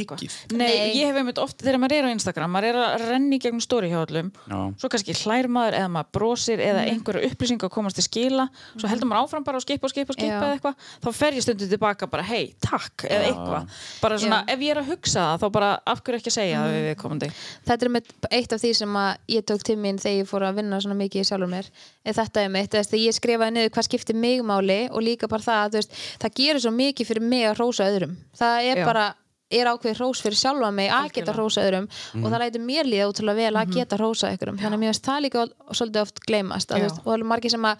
virka þegar Mhm. maður áfram bara að skipa og skipa og skipa eða eitthvað, þá fer ég stundum tilbaka bara hei, takk, eða eitthvað bara svona, Já. ef ég er að hugsa það, þá bara af hverju ekki að segja það Mhm. við viðkomandi þetta er mitt, eitt af því sem að ég tók til mín þegar ég fór að vinna svona mikið í sjálfur mér er þetta er mitt, þess að ég skrifaði niður hvað skiptir mig máli og líka bara það veist, það gerir svo mikið fyrir mig að rósa öðrum það er Já. bara er ákveð hrós fyrir sjálfa mig að geta Algjörlega. rósa öðrum og það lætur mér líða útrúlega vel að geta rósa ykkurum þannig að mér finnst það líka svolítið oft gleymast og það er margir sem að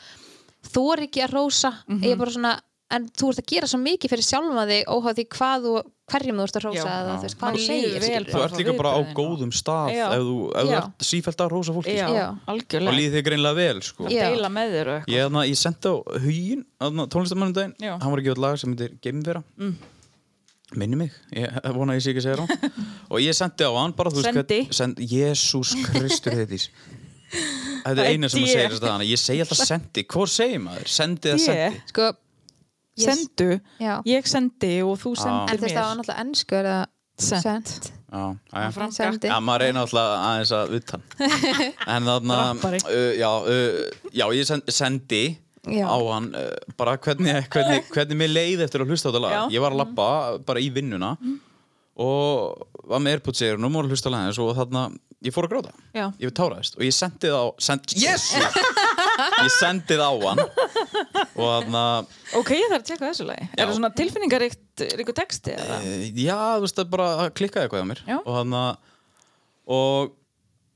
þú er ekki að rósa ég er bara svona en þú ert að gera svo mikið fyrir sjálfa þig óháð því hvað þú, hverjum þú ert að rósa Já. eða þú veist, hvað þú segir. Þú ert líka bara á góðum stað Já. ef þú, ef þú ert sífælt að rósa fólki já, sko. Og líði þig greinlega vel sko. Já. deila með þér og eitthvað Ég, þarna, ég sendi á hugin tónlistamannum daginn, hann var að gefa lag sem heitir Geimvera mm. minni mig, ég vona að ég sé ekki að segja rán og ég sendi á hann bara Jésús Kristur heitis Þetta Það er eina sem segja þess að ég segi alltaf sendi, hvað segir maður? Sendi eða sendi? sko, sendu, Já. ég sendi og þú en sendir þú veist það var mér náttúrulega ennsku er Sent. sent. Já, já. Maður reyna alltaf aðeins að utan En þarna uh, já, uh, já, ég sen- sendi Já. á hann uh, bara hvernig, hvernig, hvernig mér leið eftir að hlusta á þetta lag. Já. Ég var að labba bara í vinnuna og var með Airpods í eyrunum og að hlusta á lagið og þarna, ég fór að gráta Já. Ég táraðist og ég sendi það á send, Yes! ég sendi það á hann og þarna ok, ég þarf að tjekka þessu lagi er það svona tilfinningaríkt ríku texti eða? Eh, Já, þú veist, það bara klikkaði eitthvað á mér Já. og hann og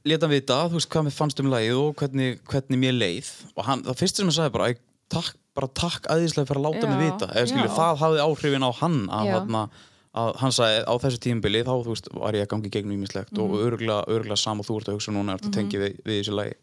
leta hann vita, þú veist, hvað mér fannst um lagið og hvernig, hvernig mér leið og hann, það fyrsta sem hann sagði bara, "Æ, takk, bara takk æðislega fyrir að láta Já, mig vita eða skilju, já. það hafði áhrifin á hann að, Já. hann, að hann sagði á þessu tímabili þá, þú veist, var ég að gangi gegnum ímislegt Mhm. og örgulega, örgulega sam og þú ert að hugsa núna, ert að tengja við, við þessu lagi.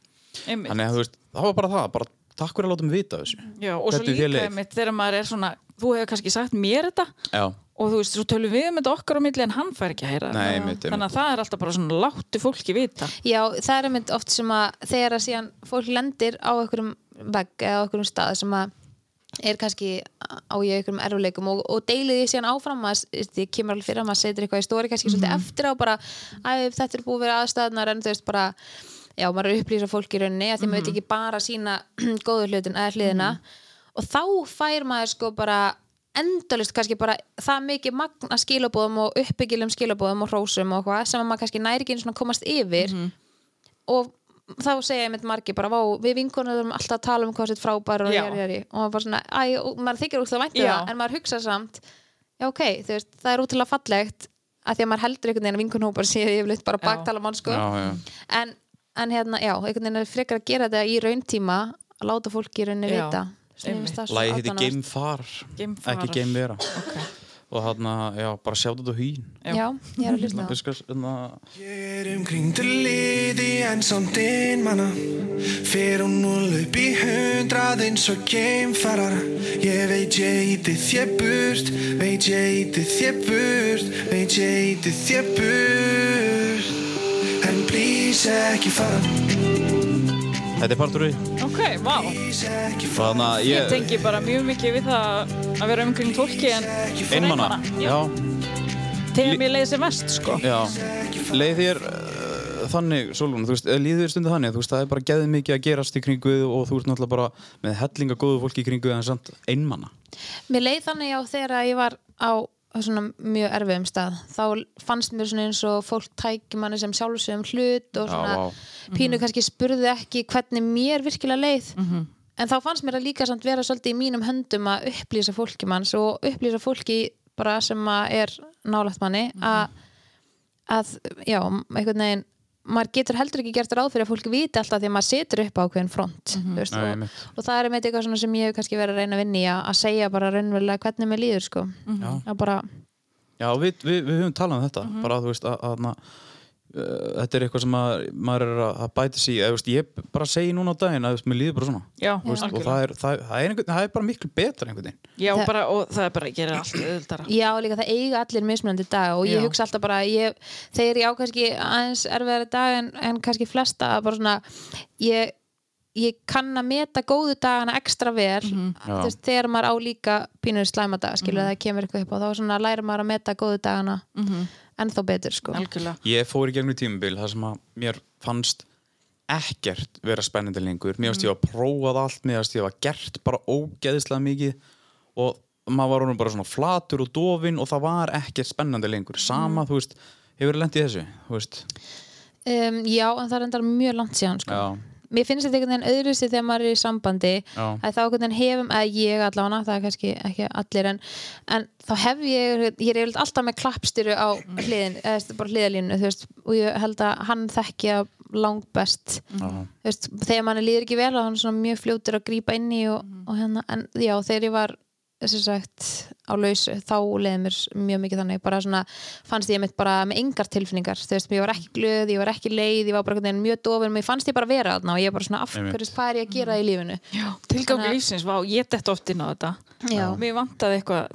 Einmitt. þannig að þú veist, það var bara það, bara takk fyrir að láta mig vita þessu. Já, og svo Hvernig þér líka einmitt þegar maður er svona þú hefur kannski sagt mér þetta Já, og þú veist, svo tölum við um þetta okkar á milli en hann fær ekki að heyra Nei, einmitt, einmitt. þannig að það er alltaf bara svona láttu fólki vita. Já, það er einmitt oft sem að þegar að síðan fólk lendir á einhverjum vegg eða á einhverjum stað sem að er kannski á ég einhverjum erfuleikum og, og deilið því síðan áfram að því kemur alveg fyrir að maður setur eitthvað í stóri kannski svolítið eftir á bara að þetta er búið að vera aðstæðnar en þú veist bara já, maður er að upplýsa fólk í rauninni að því maður veit ekki bara sína góðu hlutin eða hliðina. Og þá fær maður sko bara endalist kannski bara það mikið magna skilabóðum og uppbyggilum skilabóðum og hrósum og hvað sem að maður kannski næri ekki komast yfir. Og þá segja ég mitt margi bara, vá, við vinkonum erum alltaf að tala um hvað þetta frábær og, jari, jari. og maður bara svona, æ, og maður þykir útla væntu Já. það, en maður hugsa samt já, ok, þú veist, það er útrúlega fallegt að því að maður heldur einhvern veginn að vinkonhópar séu yfirleitt bara baktala mann sko já, já en, en hérna, já, einhvern veginn er frekar að gera þetta í rauntíma að láta fólki í rauninni vita það aðdáunarvert. Geimfar, Geimfar. ekki Geimvera okay. Og hann, já, bara sjáðu þetta hýn já, ég er að hlusta skal, hérna, Ég er umkring til liði en samt innmanna Fer hún upp í hundrað eins og geimfarar. Ég veit ég íti þér burt Veit ég íti þér burt Veit ég íti þér burt. En please ekki fara þetta er partur í ok, vá. Fara Þannig að ég ég, tengi bara mjög mikið við það að vera umkring fólki en einmana já. Þegar mér leiði sér mest sko. Já. Leið þér uh, þannig, Solon, þú veist, eða líður þér stundu þannig þú veist, það er bara geðið mikið að gerast í kringu þig og þú ert náttúrulega bara með hellinga góðu fólki í kringu þig en samt einmana Mér leið þannig á þegar að ég var á svona mjög erfiðum stað. Þá fannst mér svona eins og fólk tæki manni sem sjálfsögum hlut og Já, svona vá. pínu kannski spurði ekki hvernig mér virkilega leið. En þá fannst mér að líka samt vera svolítið í mínum höndum að upplýsa fólki manns og upplýsa fólki bara sem að er nálægt manni að, að já, einhvern veginn maður getur heldur ekki gert ráð fyrir að fólk viti alltaf því að maður setur upp á ákveðin front þú veist, Nei, og, og það er með eitthvað svona sem ég hef kannski verið að reyna að vinna í að, að segja bara raunverulega hvernig mér líður sko. Já. að bara, Já, við, við, við höfum talað um þetta Mhm. bara, þú veist, að, að, að þetta er eitthvað sem að, maður er að, að bæta sig í, eða, ég bara segi núna á daginn að mér líður bara svona. Já, veist, og það er, það, það, er einhvern, það er bara miklu betra einhvern veginn. Já, Það- bara, og það er bara að gera allt auðvildara. já líka það eiga allir mismunandi dag og ég Já. hugsa alltaf bara ég, þegar ég á kannski aðeins erfiðari dag en, en kannski flesta að bara svona ég, ég kann að meta góðu dagana ekstra vel. Mhm. þú veist, þegar maður á líka pínur slæma dag skilur það kemur eitthvað upp og þá svona læra maður að meta góðu dagana ennþá betur sko. Algjörlega. Ég fór í gegnum tímabil þar sem að mér fannst ekkert vera spennandi lengur. Mér fannst ég að prófað allt mér fannst ég að gert bara ógeðislega mikið og maður var orðinn bara svona flatur og dofin og það var ekkert spennandi lengur. Sama, þú veist, hefur lendið í þessu? Þú veist, um, já en það er endar mjög langt síðan sko. já, mér finnst þetta einhvern veginn öðruðsig þegar maður er í sambandi Já. að þá einhvern veginn hefum, að ég allavega það er kannski ekki allir en, en þá hef ég, ég er alltaf með klappstyru á hliðin, eða bara hliðalínu þú veist, og ég held að hann þekkja langt best já, Þú veist, þegar manni líður ekki vel og hann er svona mjög fljótur að grípa inn í og, og hérna, en já, þegar ég var sem sagt á lausu þá leiði mér mjög mikið þannig bara svona fannst ég mitt bara með engar tilfinningar þú veist, ég var ekki glöð, ég var ekki leið ég var bara mjög dofin, mér fannst ég bara vera þarna og ég bara svona af Einmitt. hverju, hvað er ég að gera í lífinu að- lífsins, vá, ég dett oft inn á þetta. Já. Mér vantaði eitthvað,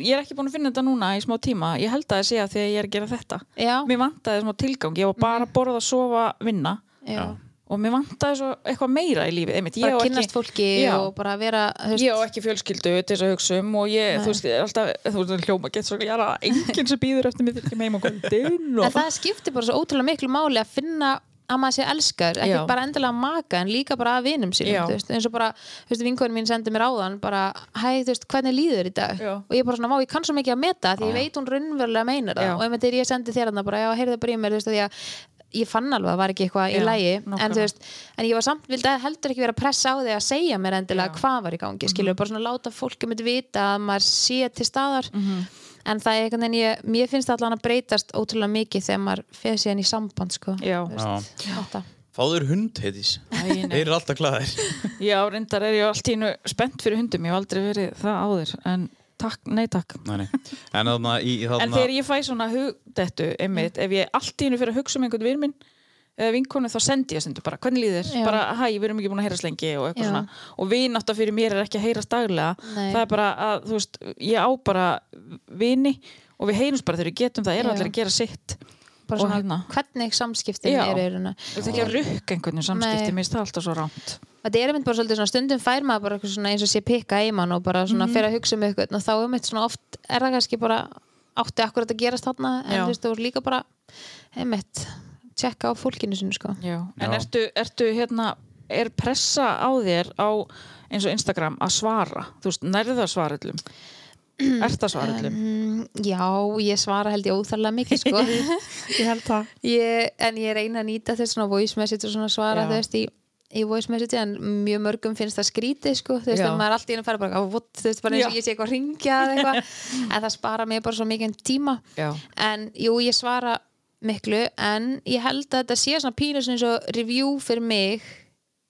ég er ekki búin að finna þetta núna í smá tíma, ég held að það sé að því að ég er að gera þetta. Já. Mér vantaði smá tilgang, ég var bara að borða, sofa, vinna já. Og mér vantaði svo eitthvað meira í lífið, einmitt. Bara á ekki- fólki Já. og bara vera veist, Ég á ekki fjölskyldu til þess að hugsa um og ég, þú veist, alltaf, þú veist, hljóma gett svo, ég er að enginn sem býður eftir mig kem heim og kvöldin en það skiptir bara svo ótrúlega miklu máli að finna að maður sé elskar, ekki Já. bara endilega að maka en líka bara að vinum sínum eins og bara, þú veist, vinkonin mín sendi mér áðan bara, hæ, þú veist, hvernig líður í dag Já. og ég bara svona, má, ég kann svo mikið að meta því ég veit hún raunverulega meinar það Já. og ef þegar ég sendi þér þarna bara, já, heyrðu bara í mér þú veist, að því að ég fann alveg að það var ekki eitthvað í lægi en veist, en ég var samt, vildi heldur ekki vera að pressa á þig að segja mér endilega Já. hvað var í gangi, skilur, bara svona láta fólki myndi vita að maður sé til staðar. En það er einhvern veginn, ég, mér finnst það allan að breytast ótrúlega mikið þegar maður fyrir síðan í samband, sko. Fáður hund heitis þeir eru alltaf glæðir Já, reyndar er ég allt í einu spennt fyrir hundum, ég hef aldrei verið það áður en takk, nei takk nei, nei. en þarna í, í En þarna þegar ég fæ svona hugdettu einmitt, ef ég allt í einu fyrir að hugsa um einhvern vinn minn eða vinkonu þá sendi ég sendu bara, hvernig líður, Já. bara hæ, við erum ekki búin að heyrast lengi og eitthvað Já. svona og vinátta fyrir mér er ekki að heyrast daglega Nei. það er bara að, þú veist, ég á bara vini og við heyrumst bara þegar við getum það, er Já. allir að gera sitt bara svona, hérna. hvernig samskiptin Já. eru þetta er ekki að rukka einhvern samskipti, mér finnst það alltaf svo rámt þetta er einmitt bara svolítið svona stundum fær maður bara eitthvað svona eins og sé pikka í mann og bara svona Mhm. fyrir að hugsa um eitthvað og þá einmitt svona oft er það kannski bara átti akkurat að gerast þarna en þú veist þú voru líka bara einmitt tjekka á fólkinu sinu sko Já. En Já. ertu, ertu hérna er pressa á þér á eins og Instagram að svara þú veist, nærðu það að svara öllum Ert það að svara öllum? mm, já, ég svara held ég óþarlega mikið sko Ég held það ég, en ég reyna að nýta þess svona voice message og svona svara Já. þú veist í í voice message en mjög mörgum finnst það skrítið sko, þú veist, maður er allt í einu fara bara, "Á, what?" þú veist, bara eins og ég sé eitthvað að ringja eða eitthvað, en það spara mig bara svo mikið tíma. Já. en jú, ég svara miklu en ég held að þetta sé svona pínu svona eins og review fyrir mig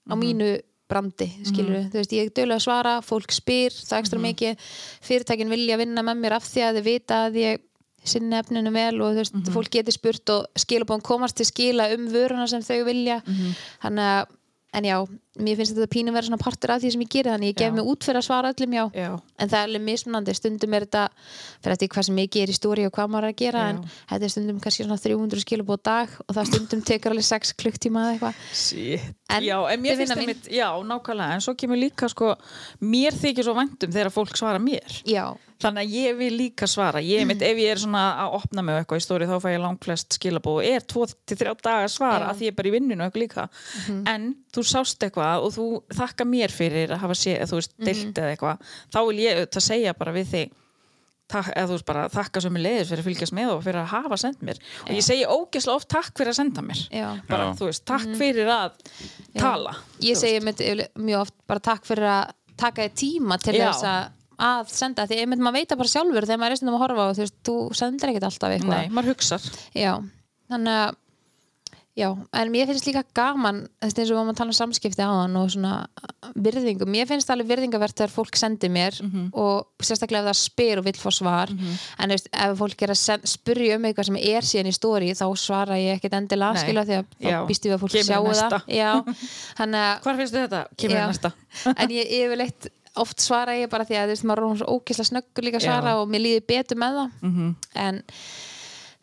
á mínu brandi skilur þú veist, ég er dögulega að svara fólk spyr, það ekstra mikið. Fyrirtækin vilja vinna með mér af því að þið vita að ég sinni efninu vel og þú veist, fólk getur spurt og skilabóðum komast til skila um vöruna sem þau vilja. Þannig að En já, mér finnst þetta pínu vera svona partur af því sem ég geri þannig ég gef Já. mig út fyrir að svara öllum já. Já. en það er alveg mismunandi, stundum er þetta fyrir eftir hvað sem mikið er í stóri og hvað maður er að gera Já. en þetta er stundum kannski svona 300 skilabóð dag og það stundum tekur alveg 6 klukktíma eða eitthvað já, en þetta mér finnst mín. einmitt, já, nákvæmlega, en svo kemur líka sko, mér þykir svo væntum þegar fólk svara mér. Já, Þannig að ég vil líka svara, ég einmitt, ef ég er svona að opna mig eitthvað í stóri þá fæ ég langflest skilabóð og er 2-3 dagar svara að því ég er bara í vinninu eitthvað líka. En þú sást eitthvað og þú þakka mér fyrir að hafa sé, þú veist, deilt eða eitthvað, þá vil ég það segja bara við þig, takk, eða þú veist bara þakka sömu leiðis fyrir að fylgjast með og fyrir að hafa sendt mér. Og ég segi ógeðslega oft takk fyrir að senda mér. Já. bara, Já. þú veist, takk fyrir að tala ég segi mynd, mjög oft bara takk fyrir að taka þér tíma til Já. þess að að senda, því einmitt maður veit það bara sjálfur þegar maður er stundum að horfa og þú veist, þú sendir ekkert alltaf eitthvað. Nei, maður hugsar. Já, þannig að Já, en mér finnst líka gaman eins og við varum að tala um samskipti á hann og svona virðingu, mér finnst alveg virðingavert þegar fólk sendir mér Mhm. og sérstaklega ef það spyr og vill fá svar. En þú veist, ef fólk er að spyrja um eitthvað sem er síðan í stóri þá svara ég ekkert endilega skilja því að þá býst ég við að fólk sjáu það. að Hvar finnst þið þetta? Kemur það næsta. En ég yfirleitt oft svara ég bara því að þú veist, maður er svo ókesslega snöggur líka að svara Já. og mér líður betur með það. En,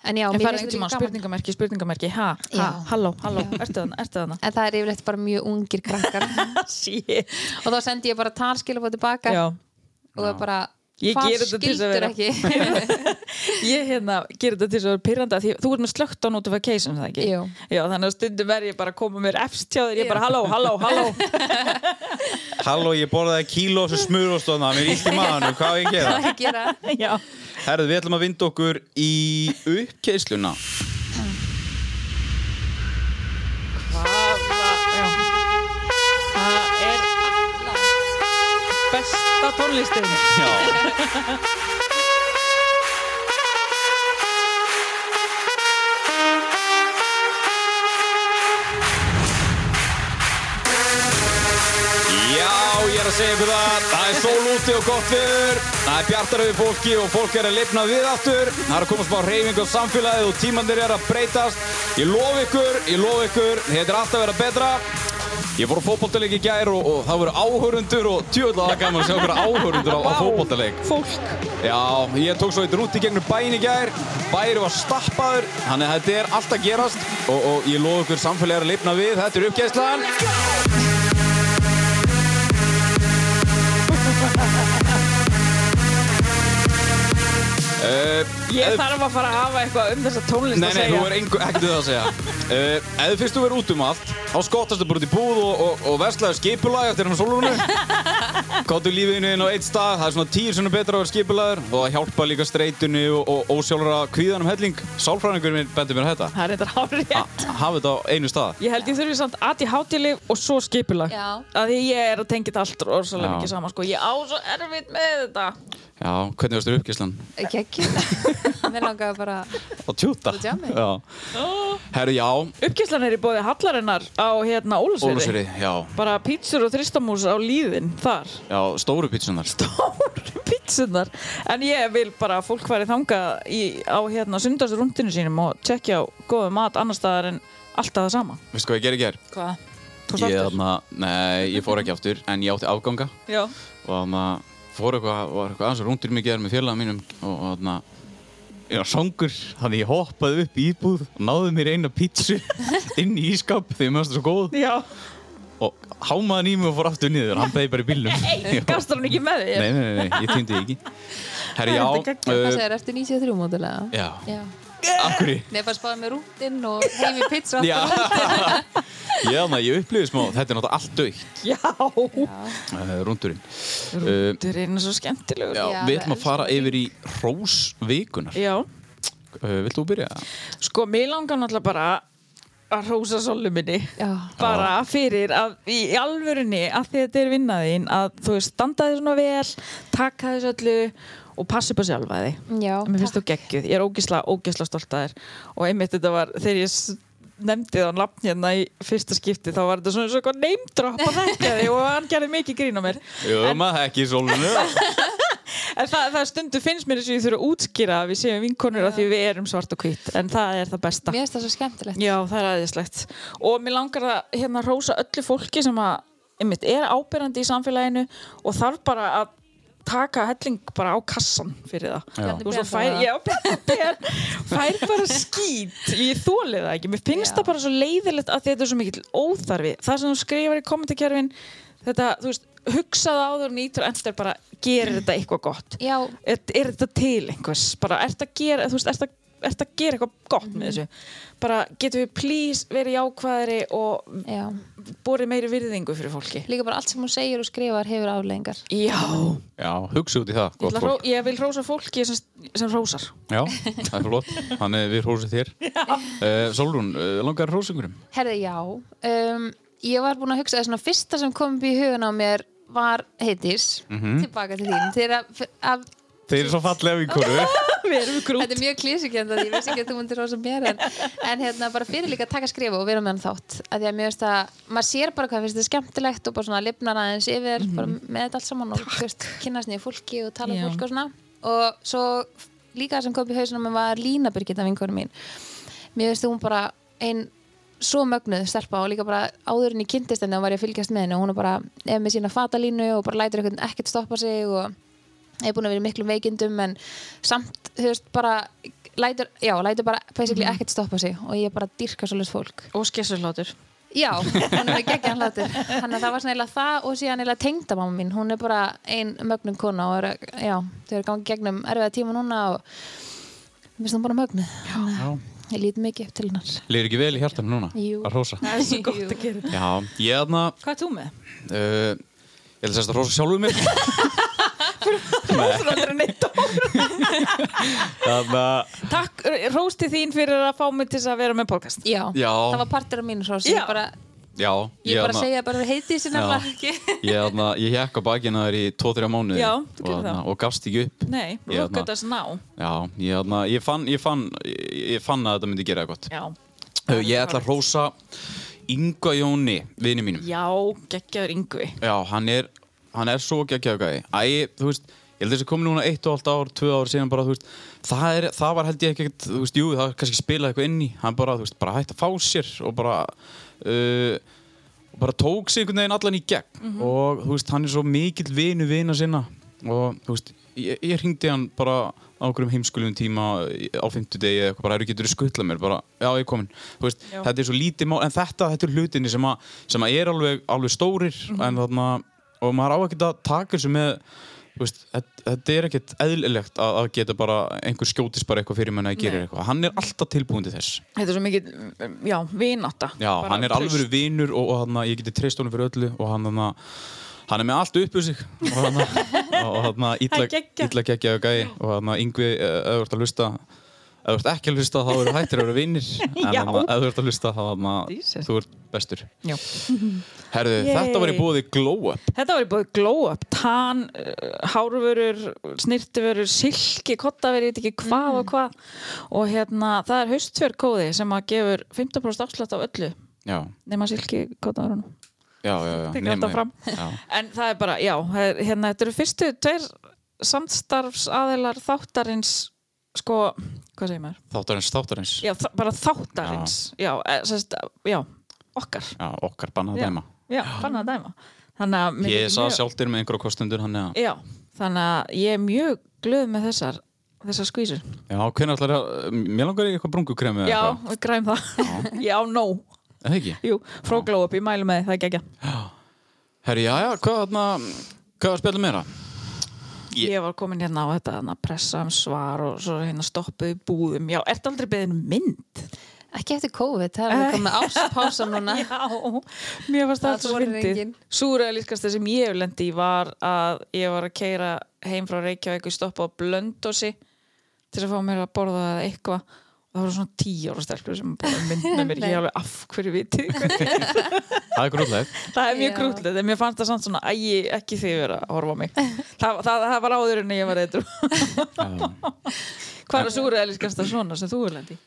en já, En finnst einhvern líka gaman. spurningamerki, spurningamerki, ha, ha, Já. halló, halló, ertu þarna, ertu þarna? en það er yfirleitt bara mjög ungir krakkar Shit. og þá sendi ég bara talskilabóð tilbaka Já, og það er bara Ég hvað geri þetta til þess að vera- ekki ég hérna gerir þetta til þess að vera pyrranda því þú ert með slögt á notification, það ekki? Jú. Já, þannig að stundum er ég bara að koma mér efst hjá þér, ég bara halló, halló, halló Halló, ég borðaði kíló sem smurostóna Mér er illt í maðanum, hvað á ég gera? Hvað að gera Já, Herðu, við ætlum að vinda okkur í uppkeisluna besta tónlistin Já. Ég er að segja ykkur það. Það er sól úti og gott viður Það er bjartar við fólki og fólk er að lifna við aftur. Það er að komast bara reyfing á samfélagið og tímandir er að breytast. Ég lof ykkur, ég lof ykkur. Þetta er alltaf að vera betra Ég fór á fótboltaleik í gær og, og það voru áhörundur og tjóðlega það gaman að sjá okkur áhörundur á, á fótboltaleik. Fólk. Já, ég tók svo eitt rúti gegnum bæin í gær. Bæri var stappaður. Þannig að þetta er allt að gerast Og, og ég lof ykkur samfélagi að lifna við. Þetta er uppgæslan Uh, Ég þarf að fara að hafa eitthvað um þessa tónlist Nei, að nei, segja. þú er engu, ekkert við það að segja. Uh, Ef þú fyrst þú verður út um allt Þá skottastu bara út í búð og, og, og verslaðu skipulag eftir hann sólurinu Gáttu lífinu inn á eitt stað Það er svona tíu svona betra að vera skipulagur Og það hjálpa líka streitunni og, og ósjálfra kvíðanum helling. Sálfræðingur minn bendi mér þetta. Það er þetta hárið A- Hafa þetta á einu stað. Ég held ég þurfi samt ADHD-lif og svo skipulag Já. að að hvernig varstu uppgæslan? ekki ekki mér langaði bara Á tjúta? Herru, já, Uppgæslan er í bóði Hallarinnar á hérna Ólusveri Ólusveri, já. Bara pítsur og þristamús á líðin þar. Já, stóru pítsunar Stóru pítsunar En ég vil bara að fólk færi þanga í, á hérna sundarsrúndinu sínum og tjekkja á góðu mat annar staðar en alltaf það sama. Veistu hvað ég gerði gær? Hvað? Ég, þarna, nei, ég fór ekki aftur En ég átti afganga. Já. Og þannig að fór eitthvað, var eitthvað aðeins rúndir mig gerð með félaga mínum og þannig að ég var songur þannig ég hoppaði upp í íbúð og náði mér eina pítsu inn í ískap þegar mér varst það svo góð. Já. Og hámaði hann í mig og fór aftur niður hann beði bara í bílnum. Nei, gastar hann ekki með þér? nei, nei, nei, nei, ég týndi ekki. Herri, já, Þetta er eftir 93 mótilega já, já akkurri Nei, bara spáði með rúndinn og heimi pizza Já, þannig að ég upplifði smá, þetta er náttúrulega allt dögt, Já. Uh, rúndurinn. Uh, Þetta er svo skemmtilegur. Já, Já, við ætlum að fara yfir í hrósvikunar. Já. Uh, vilt þú byrja? Sko, mér langar náttúrulega bara að hrósa solu minni. Já. bara fyrir að í alvörunni að því þetta er vinnaðinn að þú veist, standa þig svona vel taka þessu öllu og passa upp á sjálfa þig. Mér finnst þú geggjuð, ég er ógisla, ógisla stolt að þér. Og einmitt þetta var, þegar ég nefndi það nafn hérna í fyrsta skipti þá var þetta svona svona neymdropp að þekka þig og hann gerði mikið grín á mér. Jú, maður ekki í sólunu. en það, það stundu finnst mér þess að ég þurfa að útskýra að við séum vinkonur að því við erum svart og hvít en það er það besta. Mér finnst það svo skemmtilegt. Já, það er aðeinslegt og mér langar að hérna rósa öllu fólki sem að, einmitt, er ábyrjandi í samfélaginu og þarf bara að taka helling bara á kassan fyrir það. Já. og svo fær, já, ber, fær bara skít ég þóli það ekki, mér finnst Já. það bara svo leiðilegt að þetta er svo mikill óþarfi. Það sem þú skrifar í kommentarkerfin þetta, þú veist, hugsaða áður og nýtur endur bara, gerir þetta eitthvað gott? Já, er, er þetta til einhvers? Bara, ert að gera, þú veist, ert að ert að gera eitthvað gott með þessu. Bara getum við please verið jákvæðari og Já. borið meiri virðingu fyrir fólki? Líka bara allt sem hún segir og skrifar hefur afleggingar Já, Já, hugsa út í það, ég, hró, fólk. ég vil rósa fólki sem, sem rósar Já, það er flott, þannig við hrósum þér. Uh, Solrún, uh, langar hrósingurum Herði, já. Um, Ég var búin að hugsa að svona fyrsta sem kom upp í hugun á mér var heitis tilbaka til þín. Þeir eru svo Við erum grút Þetta er mjög klísukjönd að ég veist ekki að þú myndir rosa mér en, en hérna bara fyrir líka að taka skrifa og vera með hann þátt að því að mér veist að maður sér bara hvað finnst þetta skemmtilegt og bara svona lifnar aðeins yfir bara með þetta allt saman og þú veist, kynast nýju fólki og tala um fólk og svona. Og svo líka sem kom í hausinu mér var Lína Birgitta vinkonu mín. Mér veist hún bara ein svo mögnuð stelpa og líka bara áður en ég kynntist henni og var ég að fylgjast með henni og hún er bara ef með sína fatalínu og bara lætur ekkert stoppa sig og er búin að vera í miklum veikindum en samt, þú veist, bara lætur, já, lætur bara basically ekkert stoppa sig og ég bara dýrka svolítið fólk. Og skessurlátur já, hún er með geggjan hlátur. Þannig að það var svona eiginlega það og síðan eiginlega tengdamamma mín, hún er bara ein mögnum kona og er, já, þau eru gangið gegnum erfiða tíma núna og mér finnst hún bara mögnuð. Þannig að ég lít mikið upp til hennar. Leir ekki vel í hjartan núna Jú. að hrósa? Það er svo gott að gera. Já, ég aðna Hvað er þú með? uh, Ég ætla að sérst að hrósa sjálfuð mér Rósraldur neitt Þannig að Takk, rósti þín fyrir að fá mig til að vera með podcast. Já, Já. það var partur af mínu Já. ég bara, Já, ég bara þarna- segja bara heiti sér nefnilega ekki? Ég, þarna, ég hekk á bakina þær í 2-3 mánuði Já, og, þú gerir þarna, það. og gafst ekki upp. Nei, Ég look þarna- at us now Já, ég, þarna, ég, fann, ég, fann, ég, ég fann að þetta myndi gera eitthvað Já, uh, Ég ætla að hrósa Inga Jóni, vini mínum. Já geggjaður yngvi Já, hann er, hann er svo geggjaðu gæði Æ, þú veist, ég held þessi komið núna eitt og allt ár, tvö ár síðan bara, þú veist það, er, það var held ég ekki, þú veist, jú, það kannski spilað eitthvað inn í, hann bara, þú veist, bara hætti að fá sér og bara uh, bara tók sig einhvern veginn allan í gegn. Og þú veist, hann er svo mikill vinu vina sinna. Og þú veist, ég, ég hringdi hann bara á einhverjum heimskulum tíma á fimmtudegi eða eitthvað, bara, eru getur þú skuttla mér? Bara, já, ég er komin, þú veist, Já. þetta er svo lítið mál, en þetta, þetta er hlutinni sem, að, sem að er alveg, alveg stórir. En þarna, og maður á ekkert að taka þessu með veist, þetta, er ekkert eðlilegt að, að geta bara einhver skjótis bara eitthvað fyrir menn að gera eitthvað. Hann er alltaf tilbúin til þess. Þetta er svo mikið, já, vinátta. Já, Bara hann er traust. alveg vinur og, og hann, ég geti treyst honum fyrir öllu og hann, hann, hann er með allt upp úr sig. Og hann, er geggjaðu gæi. Og hann, yngvi, ef þú ert að hlusta ef þú ert ekki að hlusta þá eru hættir að vera vinnir en ef þú ert að hlusta þá þú ert bestur Já. Herðu, þetta var í búið glow up Þetta var í búið glow up, tan, uh, hárvörur, snirtivörur, silki, kottaveri, ég veit ekki hvað og hvað og hérna það er haustverkóði sem að gefur 15% afslátt af öllu já, nema silki kottavörunum. já, já, já nema þetta ég. fram. já. En það er bara, já, það er, hérna, þetta eru fyrstu tveir samstarfsaðilar þáttarins, sko, hvað segir maður? þáttarins, þáttarins Já, þa bara þáttarins, já, já, sest, já okkar. já, okkar bannað Já, dæma já banna að dæma. Þannig að Ég sað mjög- sjálftir með einhverja kostundur hann eða Já, þannig að ég er mjög glöð með þessar, þessar skvísur. Já, hvernig ætlar að, mér langar í eitthvað brungukremi Já, við græm það. Já, no. Eða ekki? Jú, frá glow up, ég mælu með því, það er gekkja. Herri, já, já, hvað þarna, hvað var spilum meira? Ég- Ég var komin hérna á þetta, hérna, pressa um svar og svo hérna stoppuð í búðum. Já, ertu aldrei beðin um mynd? ekki eftir COVID, það er komið áspása núna Já, mér fannst það Það allt svo þorir fyndið. enginn. Súrealískasta sem ég hef lendi í var að ég var að keira heim frá Reykjavík og stoppa á Blöndósi til að fá mér að borða eitthvað það voru svona tíu ára stelpur sem bara mynd með mér, ég alveg af hverju hvernig Það er grútlegt. Það er mjög grútlegt, en mér fannst það samt svona ægi, ekki þið vera að horfa á mig. Það, það, það var áður en ég var eitthvað hvað er súrealískasta svona sem þú er lendi?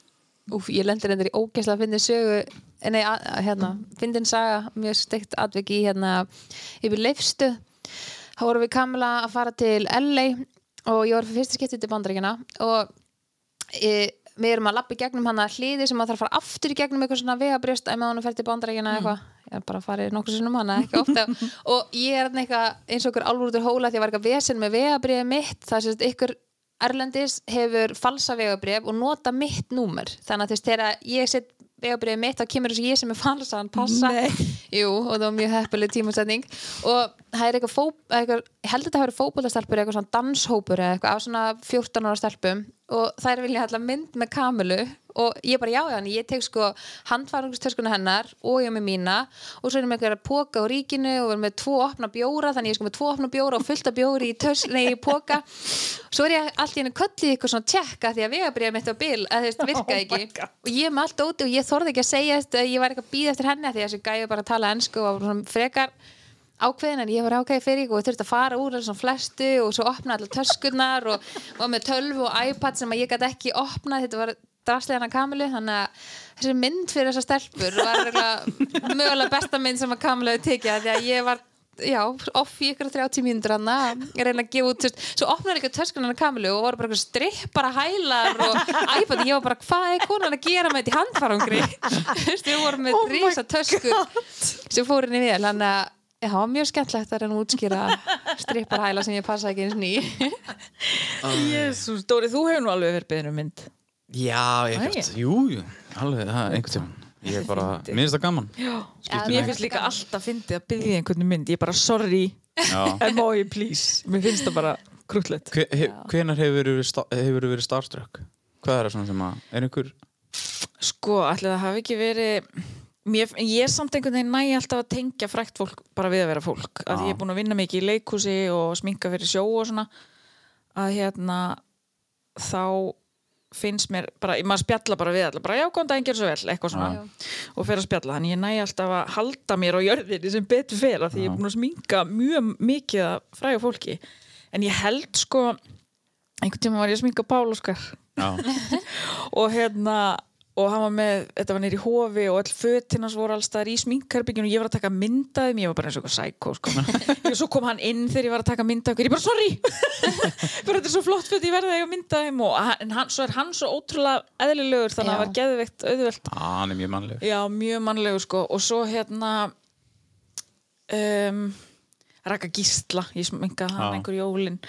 Úf, ég lendir endur í ógæslega að finna sögu eh, nei, að, hérna, fyndin saga mjög steikt atvik í hérna yfir leifstu. Þá vorum við Kamila að fara til LA og ég var fyrir fyrsta skiptið til bandaríkina og e, við erum að lappa í gegnum hana hliði sem að þarf að fara aftur í gegnum eitthvað svona vegabrjöst að hann að fer til bandaríkina eitthvað. Ég er bara að fara í nokkuð sinnum hana, ekki ofta. Og ég er eitthvað eins og út úr hóla því að ég var eitthvað vesen með vegabriðið mitt það sést ykkur Erlendis hefur falsa vegabrif og nota mitt númer. Þannig að veist þegar ég set vegabriðið mitt þá kemur þessu ég sem er falsaðan passa. Jú, og það var mjög heppileg tímasetning. Og það er eitthvað, ég held að þetta hafi verið fótboltastelpur eitthvað svona danshópur eitthvað á svona 14 ára stelpum og þær vilja alltaf mynd með Kamilu og ég bara já, já, en ég tek sko handfarungstöskuna hennar og ég með mína og svo erum við eitthvað að póka á ríkinu og við erum með tvo opna bjóra þannig ég er sko með tvo opna bjóra og fullt af bjóri í, tös, nei, í póka svo er ég allt í henni köllið eitthvað svona tjekka því að vegabriðið mitt á bil að þú veist virkaði ekki. Og ég er með allt úti og ég þorði ekki að segja þetta að ég var eitthvað að býða eftir henni því að þessi gæði bara að tala ennsku og var svona frekar ákveðin en ég var ákveðið fyrir og þurfti að fara úr þessum flestu og svo opna allar töskurnar og var með tölvu og iPad sem að ég gæti ekki opnað. Þetta var drastlegana kamilu þannig að þessi mynd fyrir þessar stelpur var mögulega besta mynd sem að Kamilu hefði tekið af því að ég var já, off í ykkur 30 mínútur hann að reyna að gefa út, veist, svo opnaði ekki töskunan að Kamilu og voru bara eitthvað strippara hælar og iPad, ég var bara, hvað er konan að gera með þetta í handfarangri? Við vorum með Oh risa tösku sem fór henni vel, þannig að það var mjög skemmtlegt að reyna útskýra stripparhæla sem ég passa ekki eins ný. Jésús, Dóri, þú hefur nú alveg verið beðin um mynd. Já, ég Æ. gert, jú, jú, alveg, það er einhvern tímann. Ég er bara, minnst það gaman. Já, Mér finnst líka alltaf fyndið að byggja einhvern um mynd. Ég er bara sorry, ég please. Mér finnst það bara krútlegt Hve- Hvenær hefur hefur verið starstruck? Hvað er það svona sem að, er einhver Sko, ætli það hafi ekki verið mér, Ég samt einhvern veginn næ alltaf að tengja frækt fólk bara við að vera fólk. Að Já. ég er búin að vinna mikið í leikhúsi og sminka fyrir sjó og svona. Að hérna þá finnst mér bara, maður spjalla bara við alla bara já, góðan daginn, gerðu svo vel, eitthvað svona. Og fer að spjalla, þannig ég næ alltaf að halda mér á jörðinni sem betur fer af því ég er búin að sminka mjög mikið að fræga fólki. En ég held sko einhvern tíma var ég að sminka Pál Óskar. Já, og hérna og hann var með, þetta var nýri hofi og all fötinnans voru alls staðar í sminkherbygginu og ég var að taka myndaðum, ég var bara eins og eitthvað sækó sko. og svo kom hann inn þegar ég var að taka myndaðum ég bara sorry. Bara þetta er svo flott fyrir ég verði að eiga myndaðum og hann, svo er hann svo ótrúlega eðlilegur þannig að Já. það var geðveikt auðvelt. Á, hann er mjög mannlegur. Já, mjög mannlegur sko. Og svo hérna um, Raka Gísla. Ég sminkaði hann Já. einhver jólin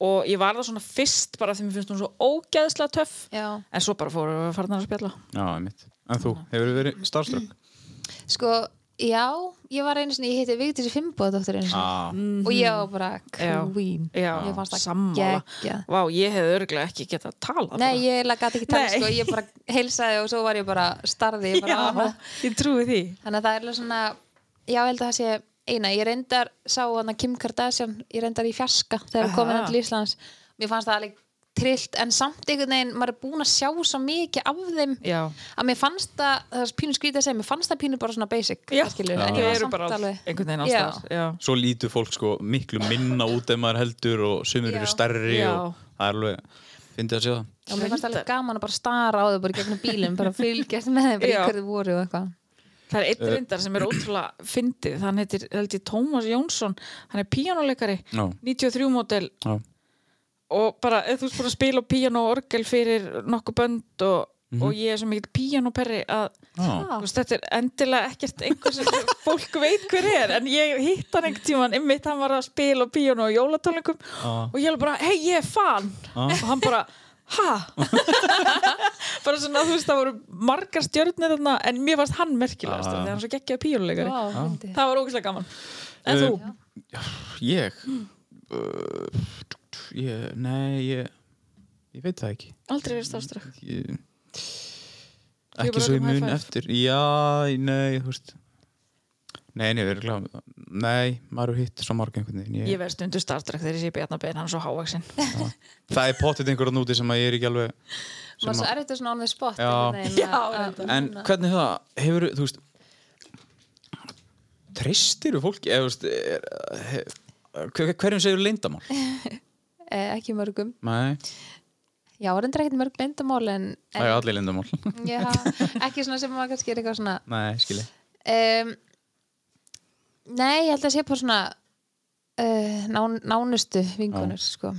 og ég var það svona fyrst bara því mér finnst hún svo ógeðslega töff Já. en svo bara fóru við farnar að spjalla Já, einmitt En þú, hefur verið starstruck? Sko, já, ég var einu sinni, ég heiti Vigdísi Finnbóðdóttir einu sinni Já, og ég var bara queen. Já, Ég fannst það sammála. Vá, ég hefði örgulega ekki getað að tala Nei, ég gæti ekki tala Nei. sko, ég bara heilsaði og svo var ég bara starði ég bara. Já, ég trúi því Þannig að það er alveg svona, já, held að það sé eina. Ég reyndar, sá hana Kim Kardashian, ég reyndar í fjarska þegar Aha. hann til Íslands. Mér fannst það alveg trillt, en samt einhvern veginn, maður er búin að sjá svo mikið af þeim Já, að mér fannst það, það er pínu skrítið að segja, mér fannst það pínu bara svona basic, já, skilur, Já. en ég var eru samt bara all- alveg svo lítur fólk sko miklu minna út ef maður heldur og sumir Já. eru stærri Já. og það er alveg, fyndið að sjá það og mér fannst alveg gaman að bara stara á þau bara gegnum bílum, bara fylgjast með þeim hverju voru og eitthvað Það er einn reyndar sem er ótrúlega fyndið, hann heitir, ég, Tómas Jónsson. Hann er píjánuleikari, Já. 93 mótel Já, og bara, eða þú veist bara að spila á píjánu og orgel fyrir nokkuð bönd og, Mhm. og ég er svo mikill píjánuperri að Já. þú veist, þetta er endilega ekkert einhver sem fólk veit hver er. En ég hitt hann einhvern tímann ymmit, hann var að spila á píjánu og jólatólingum og ég alveg bara, hei ég er fan. Og hann bara, ha? bara svona, þú veist, það voru margar stjörnir þarna en mér varst hann merkilegast Já. þegar hann svo geggjaði Vá, fyndið. það var ógæslega gaman. En Uh, þú? Ég? Uh, ég, nei, ég ég veit það ekki. Aldrei verið bara ekki svo í mun eftir. Já, nei, þú veist. Nei, nei, nei, maður hitt svo marg einhvern veginn Ég ég, verð stundu starfströkk þegar ég sé Bjarnabein hann er svo hávaksinn það er pottit einhverjum úti sem að ég er ekki alveg svo erfitt að svona on the spot en hvernig það, hefur þú veist tristir fólki? Eða, þú veist, er, hef, hver- hverjum segir leyndamál? Eh, ekki mörgum. Nei, já, reyndar ekkert mörg leyndamál en, það er allir leyndamál já, ekki svona sem maður kannski er eitthvað svona nei, skilji. Um, nei, ég held að sé bara svona uh, nán, nánustu vinkonur sko.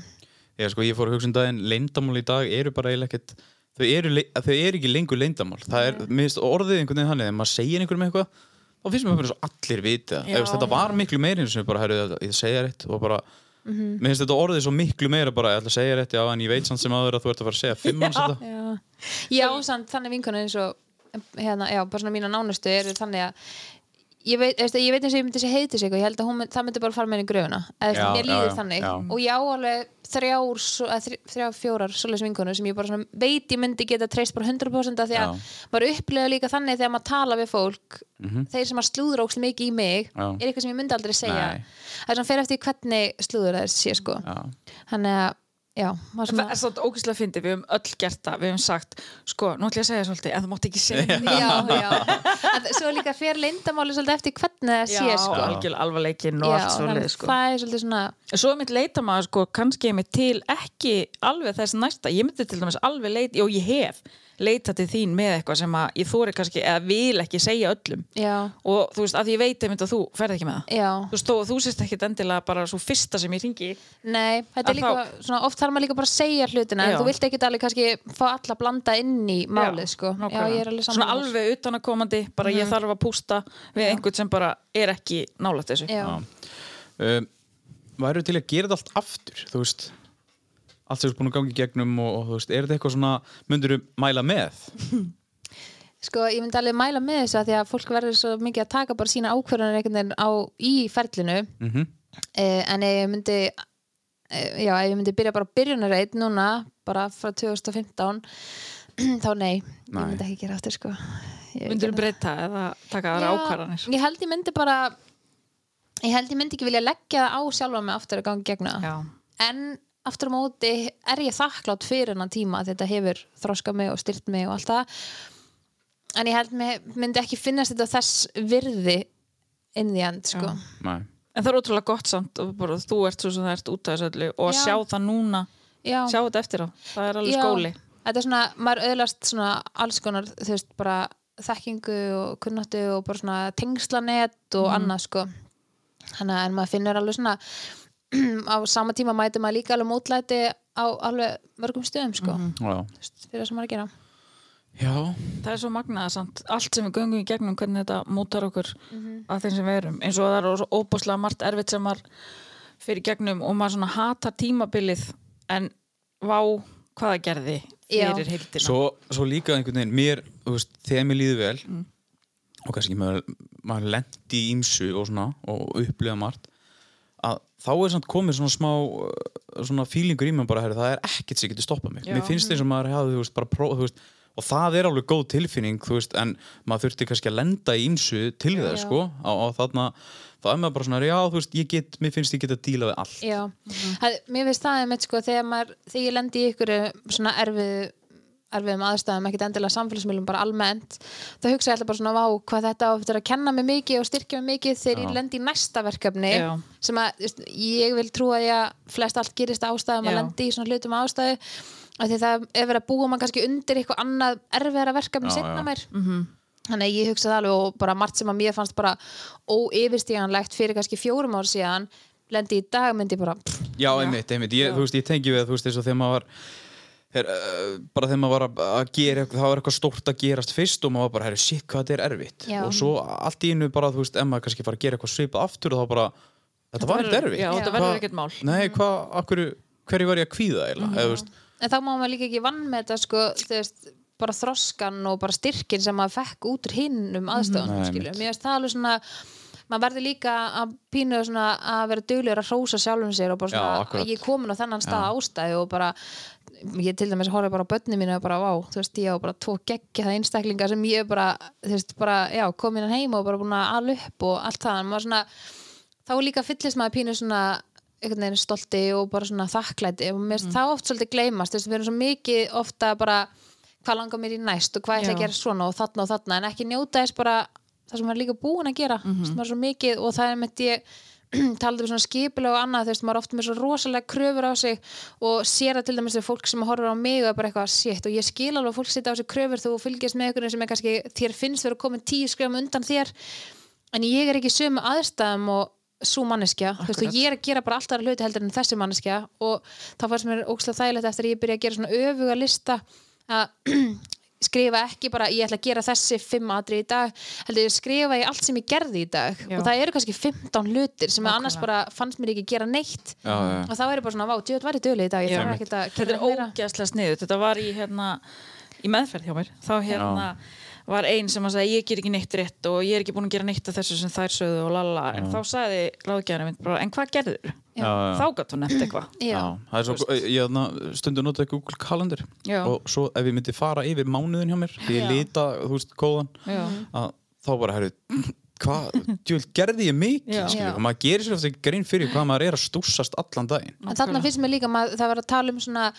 Já, sko, ég fór að hugsa um daginn, leyndamál í dag eru bara eiginlega ekkert þau eru, þau eru ekki lengur leyndamál það er, mér finnst orðið einhvern veginn þannig þegar maður segir einhverjum eitthvað, þá finnst mér bara svo allir vita Já. það, þetta var miklu meira eins og bara, herru, ég segja rétt og bara, mér finnst þetta orðið svo miklu meira bara, ég ætla að segja rétt, já, en ég veit samt sem aður að þú ert að fara að segja fimm manns þetta. já, já samt, þannig vinkonur eins og hérna, já, bara svona mína nánustu eru þannig að ég veit, veist, ég veit eins og ég myndi sé heiti sig og ég held að mynd- það myndi bara fara með henni gröfuna eða mér líður þannig. já. og ég á alveg þrjár, svo- eða þrj- þrjár fjórar svoleiðis vinkonur sem ég bara svona veit ég myndi geta treyst bara 100% af því að maður upplega líka þannig þegar maður tala við fólk þeir sem að slúður ókslega mikið í mig. Já. er eitthvað sem ég myndi aldrei segja. Það er svona fyrir eftir hvernig slúður það sé sko. Þannig að, já, maður Það svona er svona ógæslega fyndið, við höfum öll gert það, við höfum sagt, sko, nú ætlum ég að segja svolítið, en þú mátt ekki segja það. já, já, svo líka fyrir leyndamáli svolítið eftir hvernig það sé sko algjörlega alvarleikin og Já, allt þannig svolítið, sko. það er svolítið svona Svo mitt leita maður, sko, kannski ég mitt til ekki alveg þess næsta, ég myndi til dæmis alveg leita, og ég hef leita til þín með eitthvað sem að ég þóri kannski, eða vil ekki segja öllum. já, Og þú veist, að ég veit einmitt að þú ferð ekki með það. já, Þú veist, þó, þú sést ekkit endilega bara svo fyrsta sem ég ringi. nei, þetta er líka svona, oft þarf maður líka bara að segja hlutina en Já. þú vilt ekki alveg kannski fá alla að blanda inn í málið sko, já, ég er alveg Svona saman Mhm. alveg utanakomandi, bara ég þarf að pústa við einhvern sem bara er ekki nálægt þessu. já, um, væru til að gera þetta allt aftur þú veist allt sem þú er búin að gangi gegnum og, og þú veist, er þetta eitthvað svona myndur þú mæla með sko, ég myndi alveg mæla með þessu að því að fólk verður svo mikið að taka bara sína ákvörðanir einhvern veginn á, í ferlinu mm eh, en ég myndi eh, já, ég myndi byrja bara byrjunarreit núna, bara frá 2015 þá nei, ég Nei. myndi ekki gera aftur sko Ég Myndur þú breyta eða taka aðra Já, ákvarðanir? Ég held ég myndi bara ég held ég myndi ekki vilja leggja það á sjálfa mig aftur að gangi gegna Já. en aftur á móti er ég þakklátt fyrir hennan tíma að þetta hefur þroskað mig og styrt mig og allt það en ég held mér myndi ekki finnast þetta þess virði in the end sko. Nei. En það er ótrúlega gott samt og bara, þú ert svo sem það ert út af þessu öllu og að Já. sjá það núna, Já. sjá þetta eftir á það er alveg Já. skóli þetta er svona, maður öðlast svona alls konar, þú veist, bara þekkingu og kunnáttu og bara svona tengslanet og annað sko þannig að en maður finnur alveg svona á sama tíma mæti maður líka alveg mótlæti á alveg mörgum stöðum sko, Já. þú veist, fyrir það sem maður er að gera Já. það er svo magnaða samt, allt sem við göngum í gegnum hvernig þetta mótar okkur Mhm. að þeim sem við erum, eins og það er óbúslega margt erfitt sem maður fyrir gegnum og maður svona hatar tímabilið en vá hvað það gerði Já. fyrir heildina Svo, svo líka einhvern veginn mér, veist, þegar mér líður vel og kannski maður, maður lendi í ímsu og svona og upplifa margt að þá er samt komið svona smá uh, svona fílingur í mig bara, herri, það er ekkert sem getur stoppað mig Já. mér finnst eins og maður hefði, þú veist, bara próf, þú veist, og það er alveg góð tilfinning, veist, en maður þurfti kannski að lenda í ímsu til Já. sko og, þarna, þá er maður bara svona, já, þú veist, ég get mér finnst ég geta að díla við allt Já, það, mér finnst það einmitt sko þegar maður, þegar ég lendi í ykkur svona erfið erfiðum aðstæðum, ekkert endilega samfélagsmiðlum bara almennt, þá hugsa ég alltaf bara svona vá, hvað þetta á eftir að kenna mig mikið og styrkja mig mikið þegar ég lendi í næsta verkefni Já. sem að, ég vil trúa að flest allt gerist ástæðum að Já. lendi í svona hlutum ástæðu af því það er verið að búa mann kannski undir eitthvað annað erfiðara verkefni Já, já. mér -hmm. þannig að ég hugsa það alveg og bara margt sem að mér fannst bara óyfirstíganlegt fyrir kannski fjórum ár síðan lendi í dag myndi ég bara pff, Já, einmitt, einmitt, ég, þú veist, ég tengi við þú veist, eins og þegar maður var her, uh, bara þegar maður var að, að gera eitthvað, það var eitthvað stórt að gerast fyrst og maður var bara, herri, shit, hvað þetta er erfitt. Já. og svo allt í einu bara, þú veist, ef maður kannski fara að gera eitthvað svipað aftur og þá bara, þetta var ekkert erfitt. Já, þetta Já. verður ekkert mál. Nei, hvað, akkur, hverju var ég að kvíða eiginlega, eða, þú veist, en þá má maður líka ekki vann með þetta sko, þú veist, bara þroskan og bara styrkin sem maður fekk út úr hinnum aðstöðunum, Nei, skilju, einmitt. mér finnst það alveg svona maður verður líka að pínu svona að vera duglegur að hrósa sjálfum sér og bara Já, svona, akkurat. ég er komin á þennan stað ástæði og bara ég til dæmis horfði bara á börni mínu og bara, vá, þú veist, ég á bara tvo geggja það einstaklinga sem ég bara, þú veist, bara, já, komin hann heim og bara búin að ala upp og allt það, svona þá líka fyllist maður pínu svona einhvern veginn stolti og bara svona þakklæti og mér finnst það oft svolítið gleymast þú veist, við erum svo mikið ofta bara hvað langar mér í næst og hvað ég ætla að gera svona og þarna og þarna? En ekki njóta þess bara það sem maður líka búin að gera mm -hmm. svo mikið og það er með ég talaði um svona skipulega og annað þú veist, maður er oft með svo rosalega kröfur á sig og sér það til dæmis þegar fólk sem horfir á mig og er bara eitthvað shit og ég skil alveg að fólk setja á sig kröfur þú fylgjast með einhverjum sem er kannski þér finnst vera komin tíu skrefum undan þér. En ég er ekki sömu aðstæðum og svo manneskja, þú veist, og ég er að gera bara alltaf aðra hluti heldur en þessi manneskja og þá fannst mér ógslag þægilegt eftir að ég byrja að gera svona öfuga lista að skrifa ekki bara ég ætla að gera þessi fimm atri í dag heldur ég skrifa í allt sem ég gerði í dag. Já. og það eru kannski 15 hlutir sem annars bara fannst mér ekki gera neitt. Já, já, og þá er ég bara svona, vá, djöð var ég döli í dag ég þarf ekki að þetta gera er meira. ógeðslega sniðut þetta var í, hérna, í meðferð hjá mér. Þá hérna var ein sem að segja ég ger ekki neitt rétt og ég er ekki búin að gera neitt af þessu sem þær sögðu og lala en þá sagði ráðgjæðanum minn bara en hvað gerður? Þá gætt hún nefnt eitthvað Já. það er svo, ég stundu notaði Google Calendar Já. og svo ef ég myndi fara yfir mánuðin hjá mér því ég Já. lita, þú veist, kóðan að þá bara, herru, hvað djúvel, gerði ég mikið, og maður gerir sér eftir grein fyrir hvað maður er að stúsast allan daginn. En þarna finnst mér líka að það var að tala um svona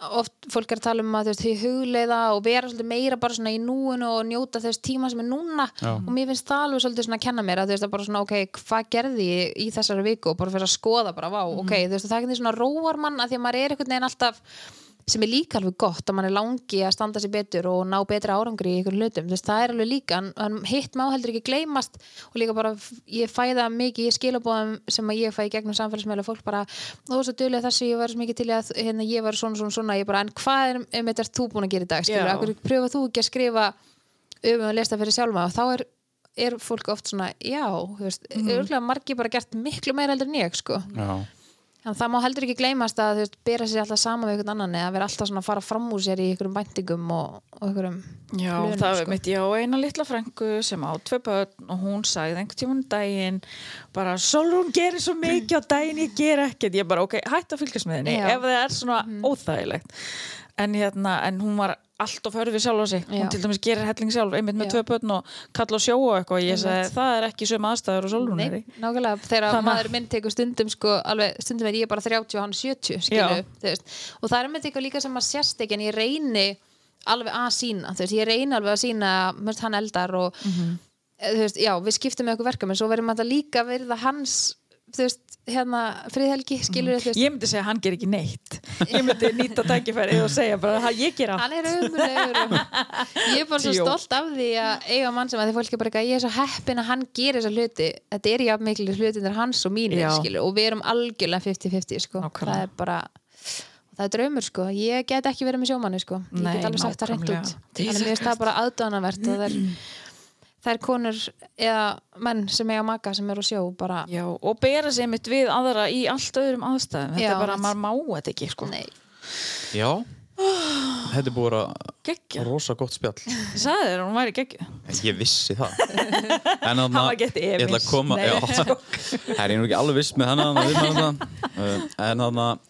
oft fólk er að tala um að þú veist, þau hugleiða og vera svolítið meira bara svona í núinu og njóta þess tíma sem er núna. Já. og mér finnst það alveg svolítið svona að kenna mér að þú veist að bara svona ok, hvað gerði ég í þessari viku? Og bara fyrir að skoða bara, vá, ok, þú veist að það er ekki svona róar mann að því að maður er einhvern veginn alltaf sem er líka alveg gott að mann er langi að standa sér betur og ná betri árangri í ykkur hlutum, þú veist, það er alveg líka en, en hitt má heldur ekki gleymast og líka bara, ég fæ það mikið í skilabóðum sem að ég fæ í gegnum samfélagsmeila fólk bara, þú veist að duðlega þessu ég var svo mikið til að hérna, ég var svona svona svona. Ég bara, en hvað er um þetta þú búin að gera í dag? Skilur, akkur pröfa þú ekki að skrifa um að lesta fyrir sjálfa? Og þá er er fólk oft svona, já, þú veist, mm. örgulega margir bara gert miklu meira heldur en ég, sko. Já, En það má heldur ekki gleymast að þú bera sér alltaf saman við einhvern annan eða vera alltaf svona að fara fram úr sér í einhverjum bæntingum og, og einhverjum Já, plönum, það sko. mitt, ég á eina litla frængu sem á tvö börn og hún sagði einhvern tímann um daginn bara, Solrún gerir svo mikið á daginn, ég ger ekkert ég bara, ok, hætt að fylgjast með henni Já. Ef það er svona óþægilegt en hérna, en hún var allt of hörfið sjálf á sig, Já. hún til dæmis gerir helling sjálf einmitt með Já. tvö börn og kalla og sjó og eitthvað, ég sagði, Einmitt. það er ekki sömu aðstæður og Solrún er í. nákvæmlega, þegar Þannig að- maður minn tekur stundum sko, alveg, stundum er ég bara 30 og hann 70 skilu, og það er með eitthvað líka sem að sérst ekki en ég reyni alveg að sína, veist, ég reyni alveg að sína mörgt hann eldar og eh, þú veist, já, við skiptum með okkur verkefum en svo verðum alltaf líka að verða hans þú veist, hérna, friðhelgi skilur þú veist, Ég myndi segja að hann ger ekki neitt. Ég myndi nýta tækifærið og segja bara að ég ger allt. Hann er umlegur ég er bara svo Jó. stolt af því að eiga mann sem að því fólk er bara eitthvað, ég er svo heppin að hann gerir þessa hluti, þetta er jafn mikil hlutin hans og mínir, Já. skilur, og við erum algjörlega 50-50, sko, Nákvæmlega. það er bara það er draumur, sko, ég get ekki verið með sjómanni, sko, ég Nei, get alveg sagt það reynd nákvæmlega. út, þannig að mér finnst það bara aðdánavert að það er er konur eða menn sem eiga maka sem eru á sjó, bara Já, og bera sig mitt við aðra í allt öðrum aðstæðum. Þetta Já, er bara, maður má þetta ekki sko. nei, já. Þetta er búið að rosa gott spjall. Ég sagði þér að hún væri geggju Ég vissi það. En var gett Ég ætla að efins. koma Það er ég nú ekki alveg viss með hennan uh, En þannig að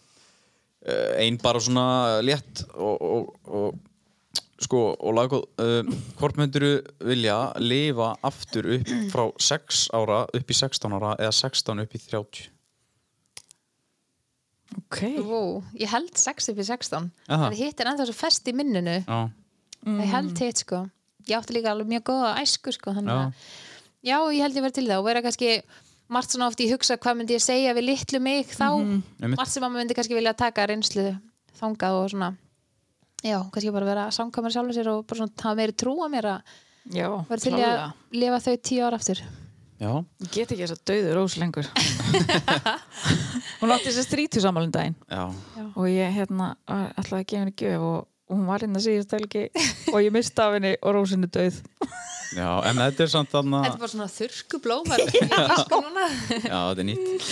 Einn bara svona létt og, og, og sko og laggóð uh, hvort myndur vilja lifa aftur upp frá 6 ára upp í 16 ára eða 16 upp í 30 Ok, wow, ég held 6 upp í 16 Aha. það hitt er ennþá svo fest í minninu. Já, ég held hitt sko. Ég átti líka alveg mjög góða æsku sko þannig Já. já, ég held ég verið til það og vera kannski margt svona oft í hugsa hvað myndi ég segja við litlu mig þá, Einmitt. margt sem maður myndi kannski vilja taka reynslu þangað og svona já, kannski bara vera samkvæmur sjálfur sér og bara svona hafa meiri trú á mér að já, vera til að lifa þau tíu ára aftur. Já, Ég get ekki þess að dauður rós lengur. Hún átti þess að strítu samanlun daginn. Já, og ég hérna ætlaði að gefa henni gjöf og, og hún var hérna síðast helgi og ég misti af henni og rósinu dauð. Já en þetta er samt þarna Þetta er bara svona þurrku blómar núna. Já, þetta er nýtt.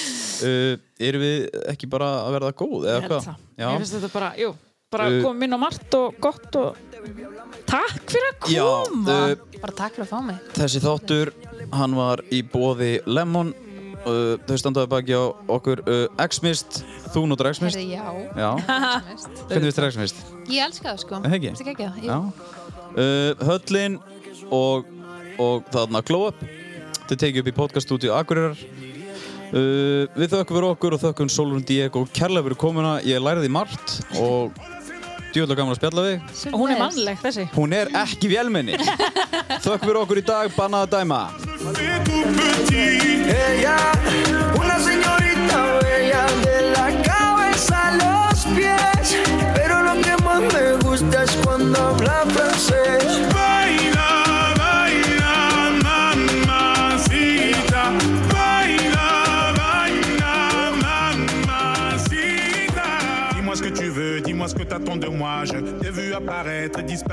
Uh, Erum við ekki bara að verða góð Ég eða held hvað? það. Já, Mér finnst þetta bara, jú, bara Uh, komum inn á margt og gott og takk fyrir að já koma. uh, bara takk fyrir að fá mig. þessi þáttur hann var í bóði Lemon. Uh, þau standaði baki á okkur uh, X-Mist, þú notar X-Mist? Já, Já, hvernig þér X-Mist? ég elska það sko? Já. Uh, Höllin og, og þarna Glow Up. Þau tekið upp í podcaststúdíu Akureyrar. Uh, Við þökkum fyrir okkur og þökkum Solrún Diego kærlega fyrir komuna. Ég læriði margt og djúðlega gaman að spjalla við. Og hún er mannleg þessi. Hún er ekki vélmenni. Þökkum fyrir okkur í dag, bannað að dæma C'est tout ce que t'attends de moi. Je t'ai vu apparaître et disparaître.